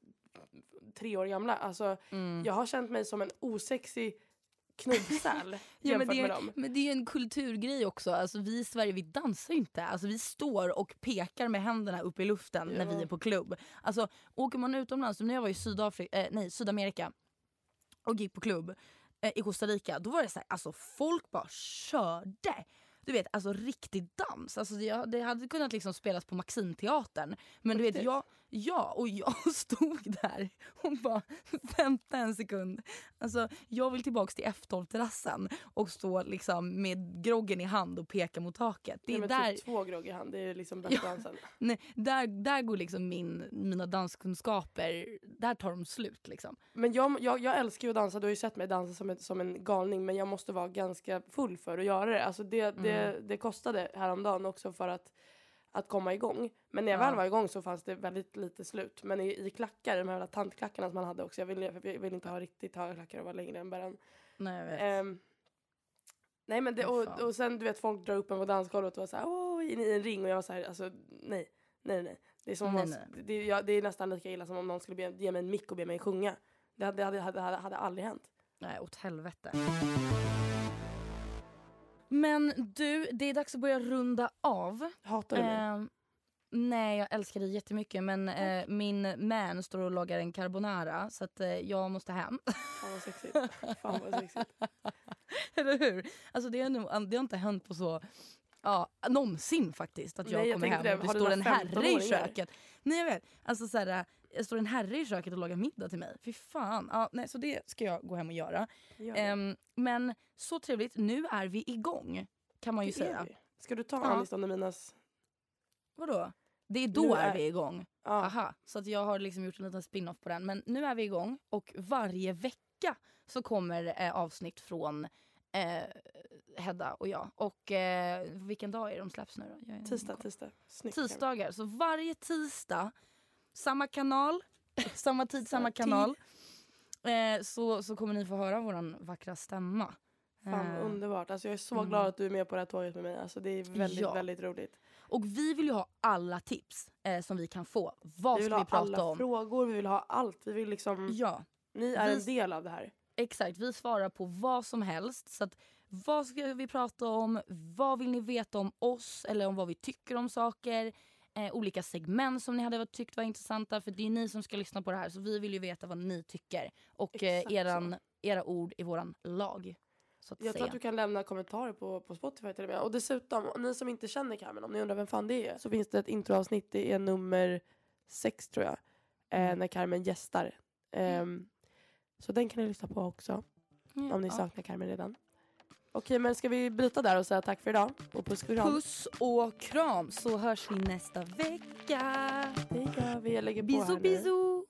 tre år gamla. Alltså Mm. jag har känt mig som en osexig knubbsäl Ja, men, jämfört det med är, dem. men det är en kulturgrej också. Alltså, vi i Sverige vi dansar inte. Alltså, vi står och pekar med händerna upp i luften när vi Ja. är på klubb. Alltså, åker man utomlands, när jag var i Sydafrika, eh, nej, Sydamerika och gick på klubb eh, i Costa Rica, då var det så här, alltså folk bara körde. Du vet, alltså riktig dans. Alltså, det, det hade kunnat liksom spelas på Maximteatern. Men du vet, jag, ja, och jag stod där och bara vänta en sekund. Alltså, jag vill tillbaka till F12-terrassen och stå liksom med groggen i hand och peka mot taket. Det Nej, är men där, typ två grogg i hand, det är liksom bästa Ja. dansen. nej, där, där går liksom min, mina danskunskaper, där tar de slut liksom. Men jag, jag, jag älskar ju att dansa, du har ju sett mig dansa som en, som en galning men jag måste vara ganska full för att göra det. Alltså det, det, Mm. det kostade häromdagen också för att, att komma igång. Men när jag Ja. väl var igång så fanns det väldigt lite slut. Men i, i klackar, de här jävla tantklackarna som man hade också, jag ville, jag ville inte ha riktigt höga klackar och vara längre än bara en. Nej, jag vet. Ehm, nej men det, och, och sen du vet folk drar upp en på dansgolvet och var såhär åh in i en ring och jag var såhär alltså nej, nej nej. Det är, som om Nej, man, nej. Det, jag, det är nästan lika illa som om någon skulle be, ge mig en mick och be mig sjunga. Det hade, det hade, hade, hade aldrig hänt. Nej, åt helvete. Men du, det är dags att börja runda av. Hatar du mig? Ehm, nej, jag älskar dig jättemycket men eh, min man står och lagar en carbonara så att eh, jag måste hem. Fan vad sexigt. Fan vad sexigt. Eller hur? Alltså det, är nog, det har inte hänt på så Ja, någonsin faktiskt att jag Nej, jag kommer tänkte hem och det. det står en herre i 15-åringar? köket. Nej jag vet. Alltså så här, det står en herre i köket och lagar middag till mig. Fy fan. Ja, nej, så det ska jag gå hem och göra. Gör. Ehm, men så trevligt. Nu är vi igång kan man ju Det säga. Ska du ta Ja. Anis Don Deminas? Vadå? Det är då är- är vi igång. Ja. Aha, så att jag har liksom gjort en liten spin-off på den. Men nu är vi igång och varje vecka så kommer eh, avsnitt från eh, Hedda och jag. Och eh, vilken dag är de släpps nu då? Jag Tisdag, tisdag. Snyggt. Tisdagar. Så varje tisdag, samma kanal, samma tid, samma kanal. Eh, så, så kommer ni få höra våran vackra stämma. Fan Eh, underbart. Alltså, jag är så mm. glad att du är med på det här tåget med mig. Alltså, det är väldigt, Ja. väldigt roligt. Och vi vill ju ha alla tips eh, som vi kan få. Vad vi vill ska ha vi prata alla om? frågor, vi vill ha allt. Vi vill liksom, Ja. Ni är Vi- en del av det här. Exakt, vi svarar på vad som helst. Så att, vad ska vi prata om? Vad vill ni veta om oss? Eller om vad vi tycker om saker? Eh, olika segment som ni hade tyckt var intressanta. För det är ni som ska lyssna på det här. Så vi vill ju veta vad ni tycker. Och eh, eran, era ord i våran lag. Så att Jag tror säga. att du kan lämna kommentarer på, på Spotify till och med. Och dessutom, ni som inte känner Carmen, om ni undrar vem fan det är, så finns det ett introavsnitt, det är nummer sex tror jag, eh, Mm. när Carmen gästar. Ehm, så den kan ni lyssna på också, Ja, om ni ja. saknar Carmen redan. Okej, men ska vi bryta där och säga tack för idag? Och puss och kram. Puss och kram så hörs vi nästa vecka. Det gör vi. Jag lägger på Bisous här nu. bisous.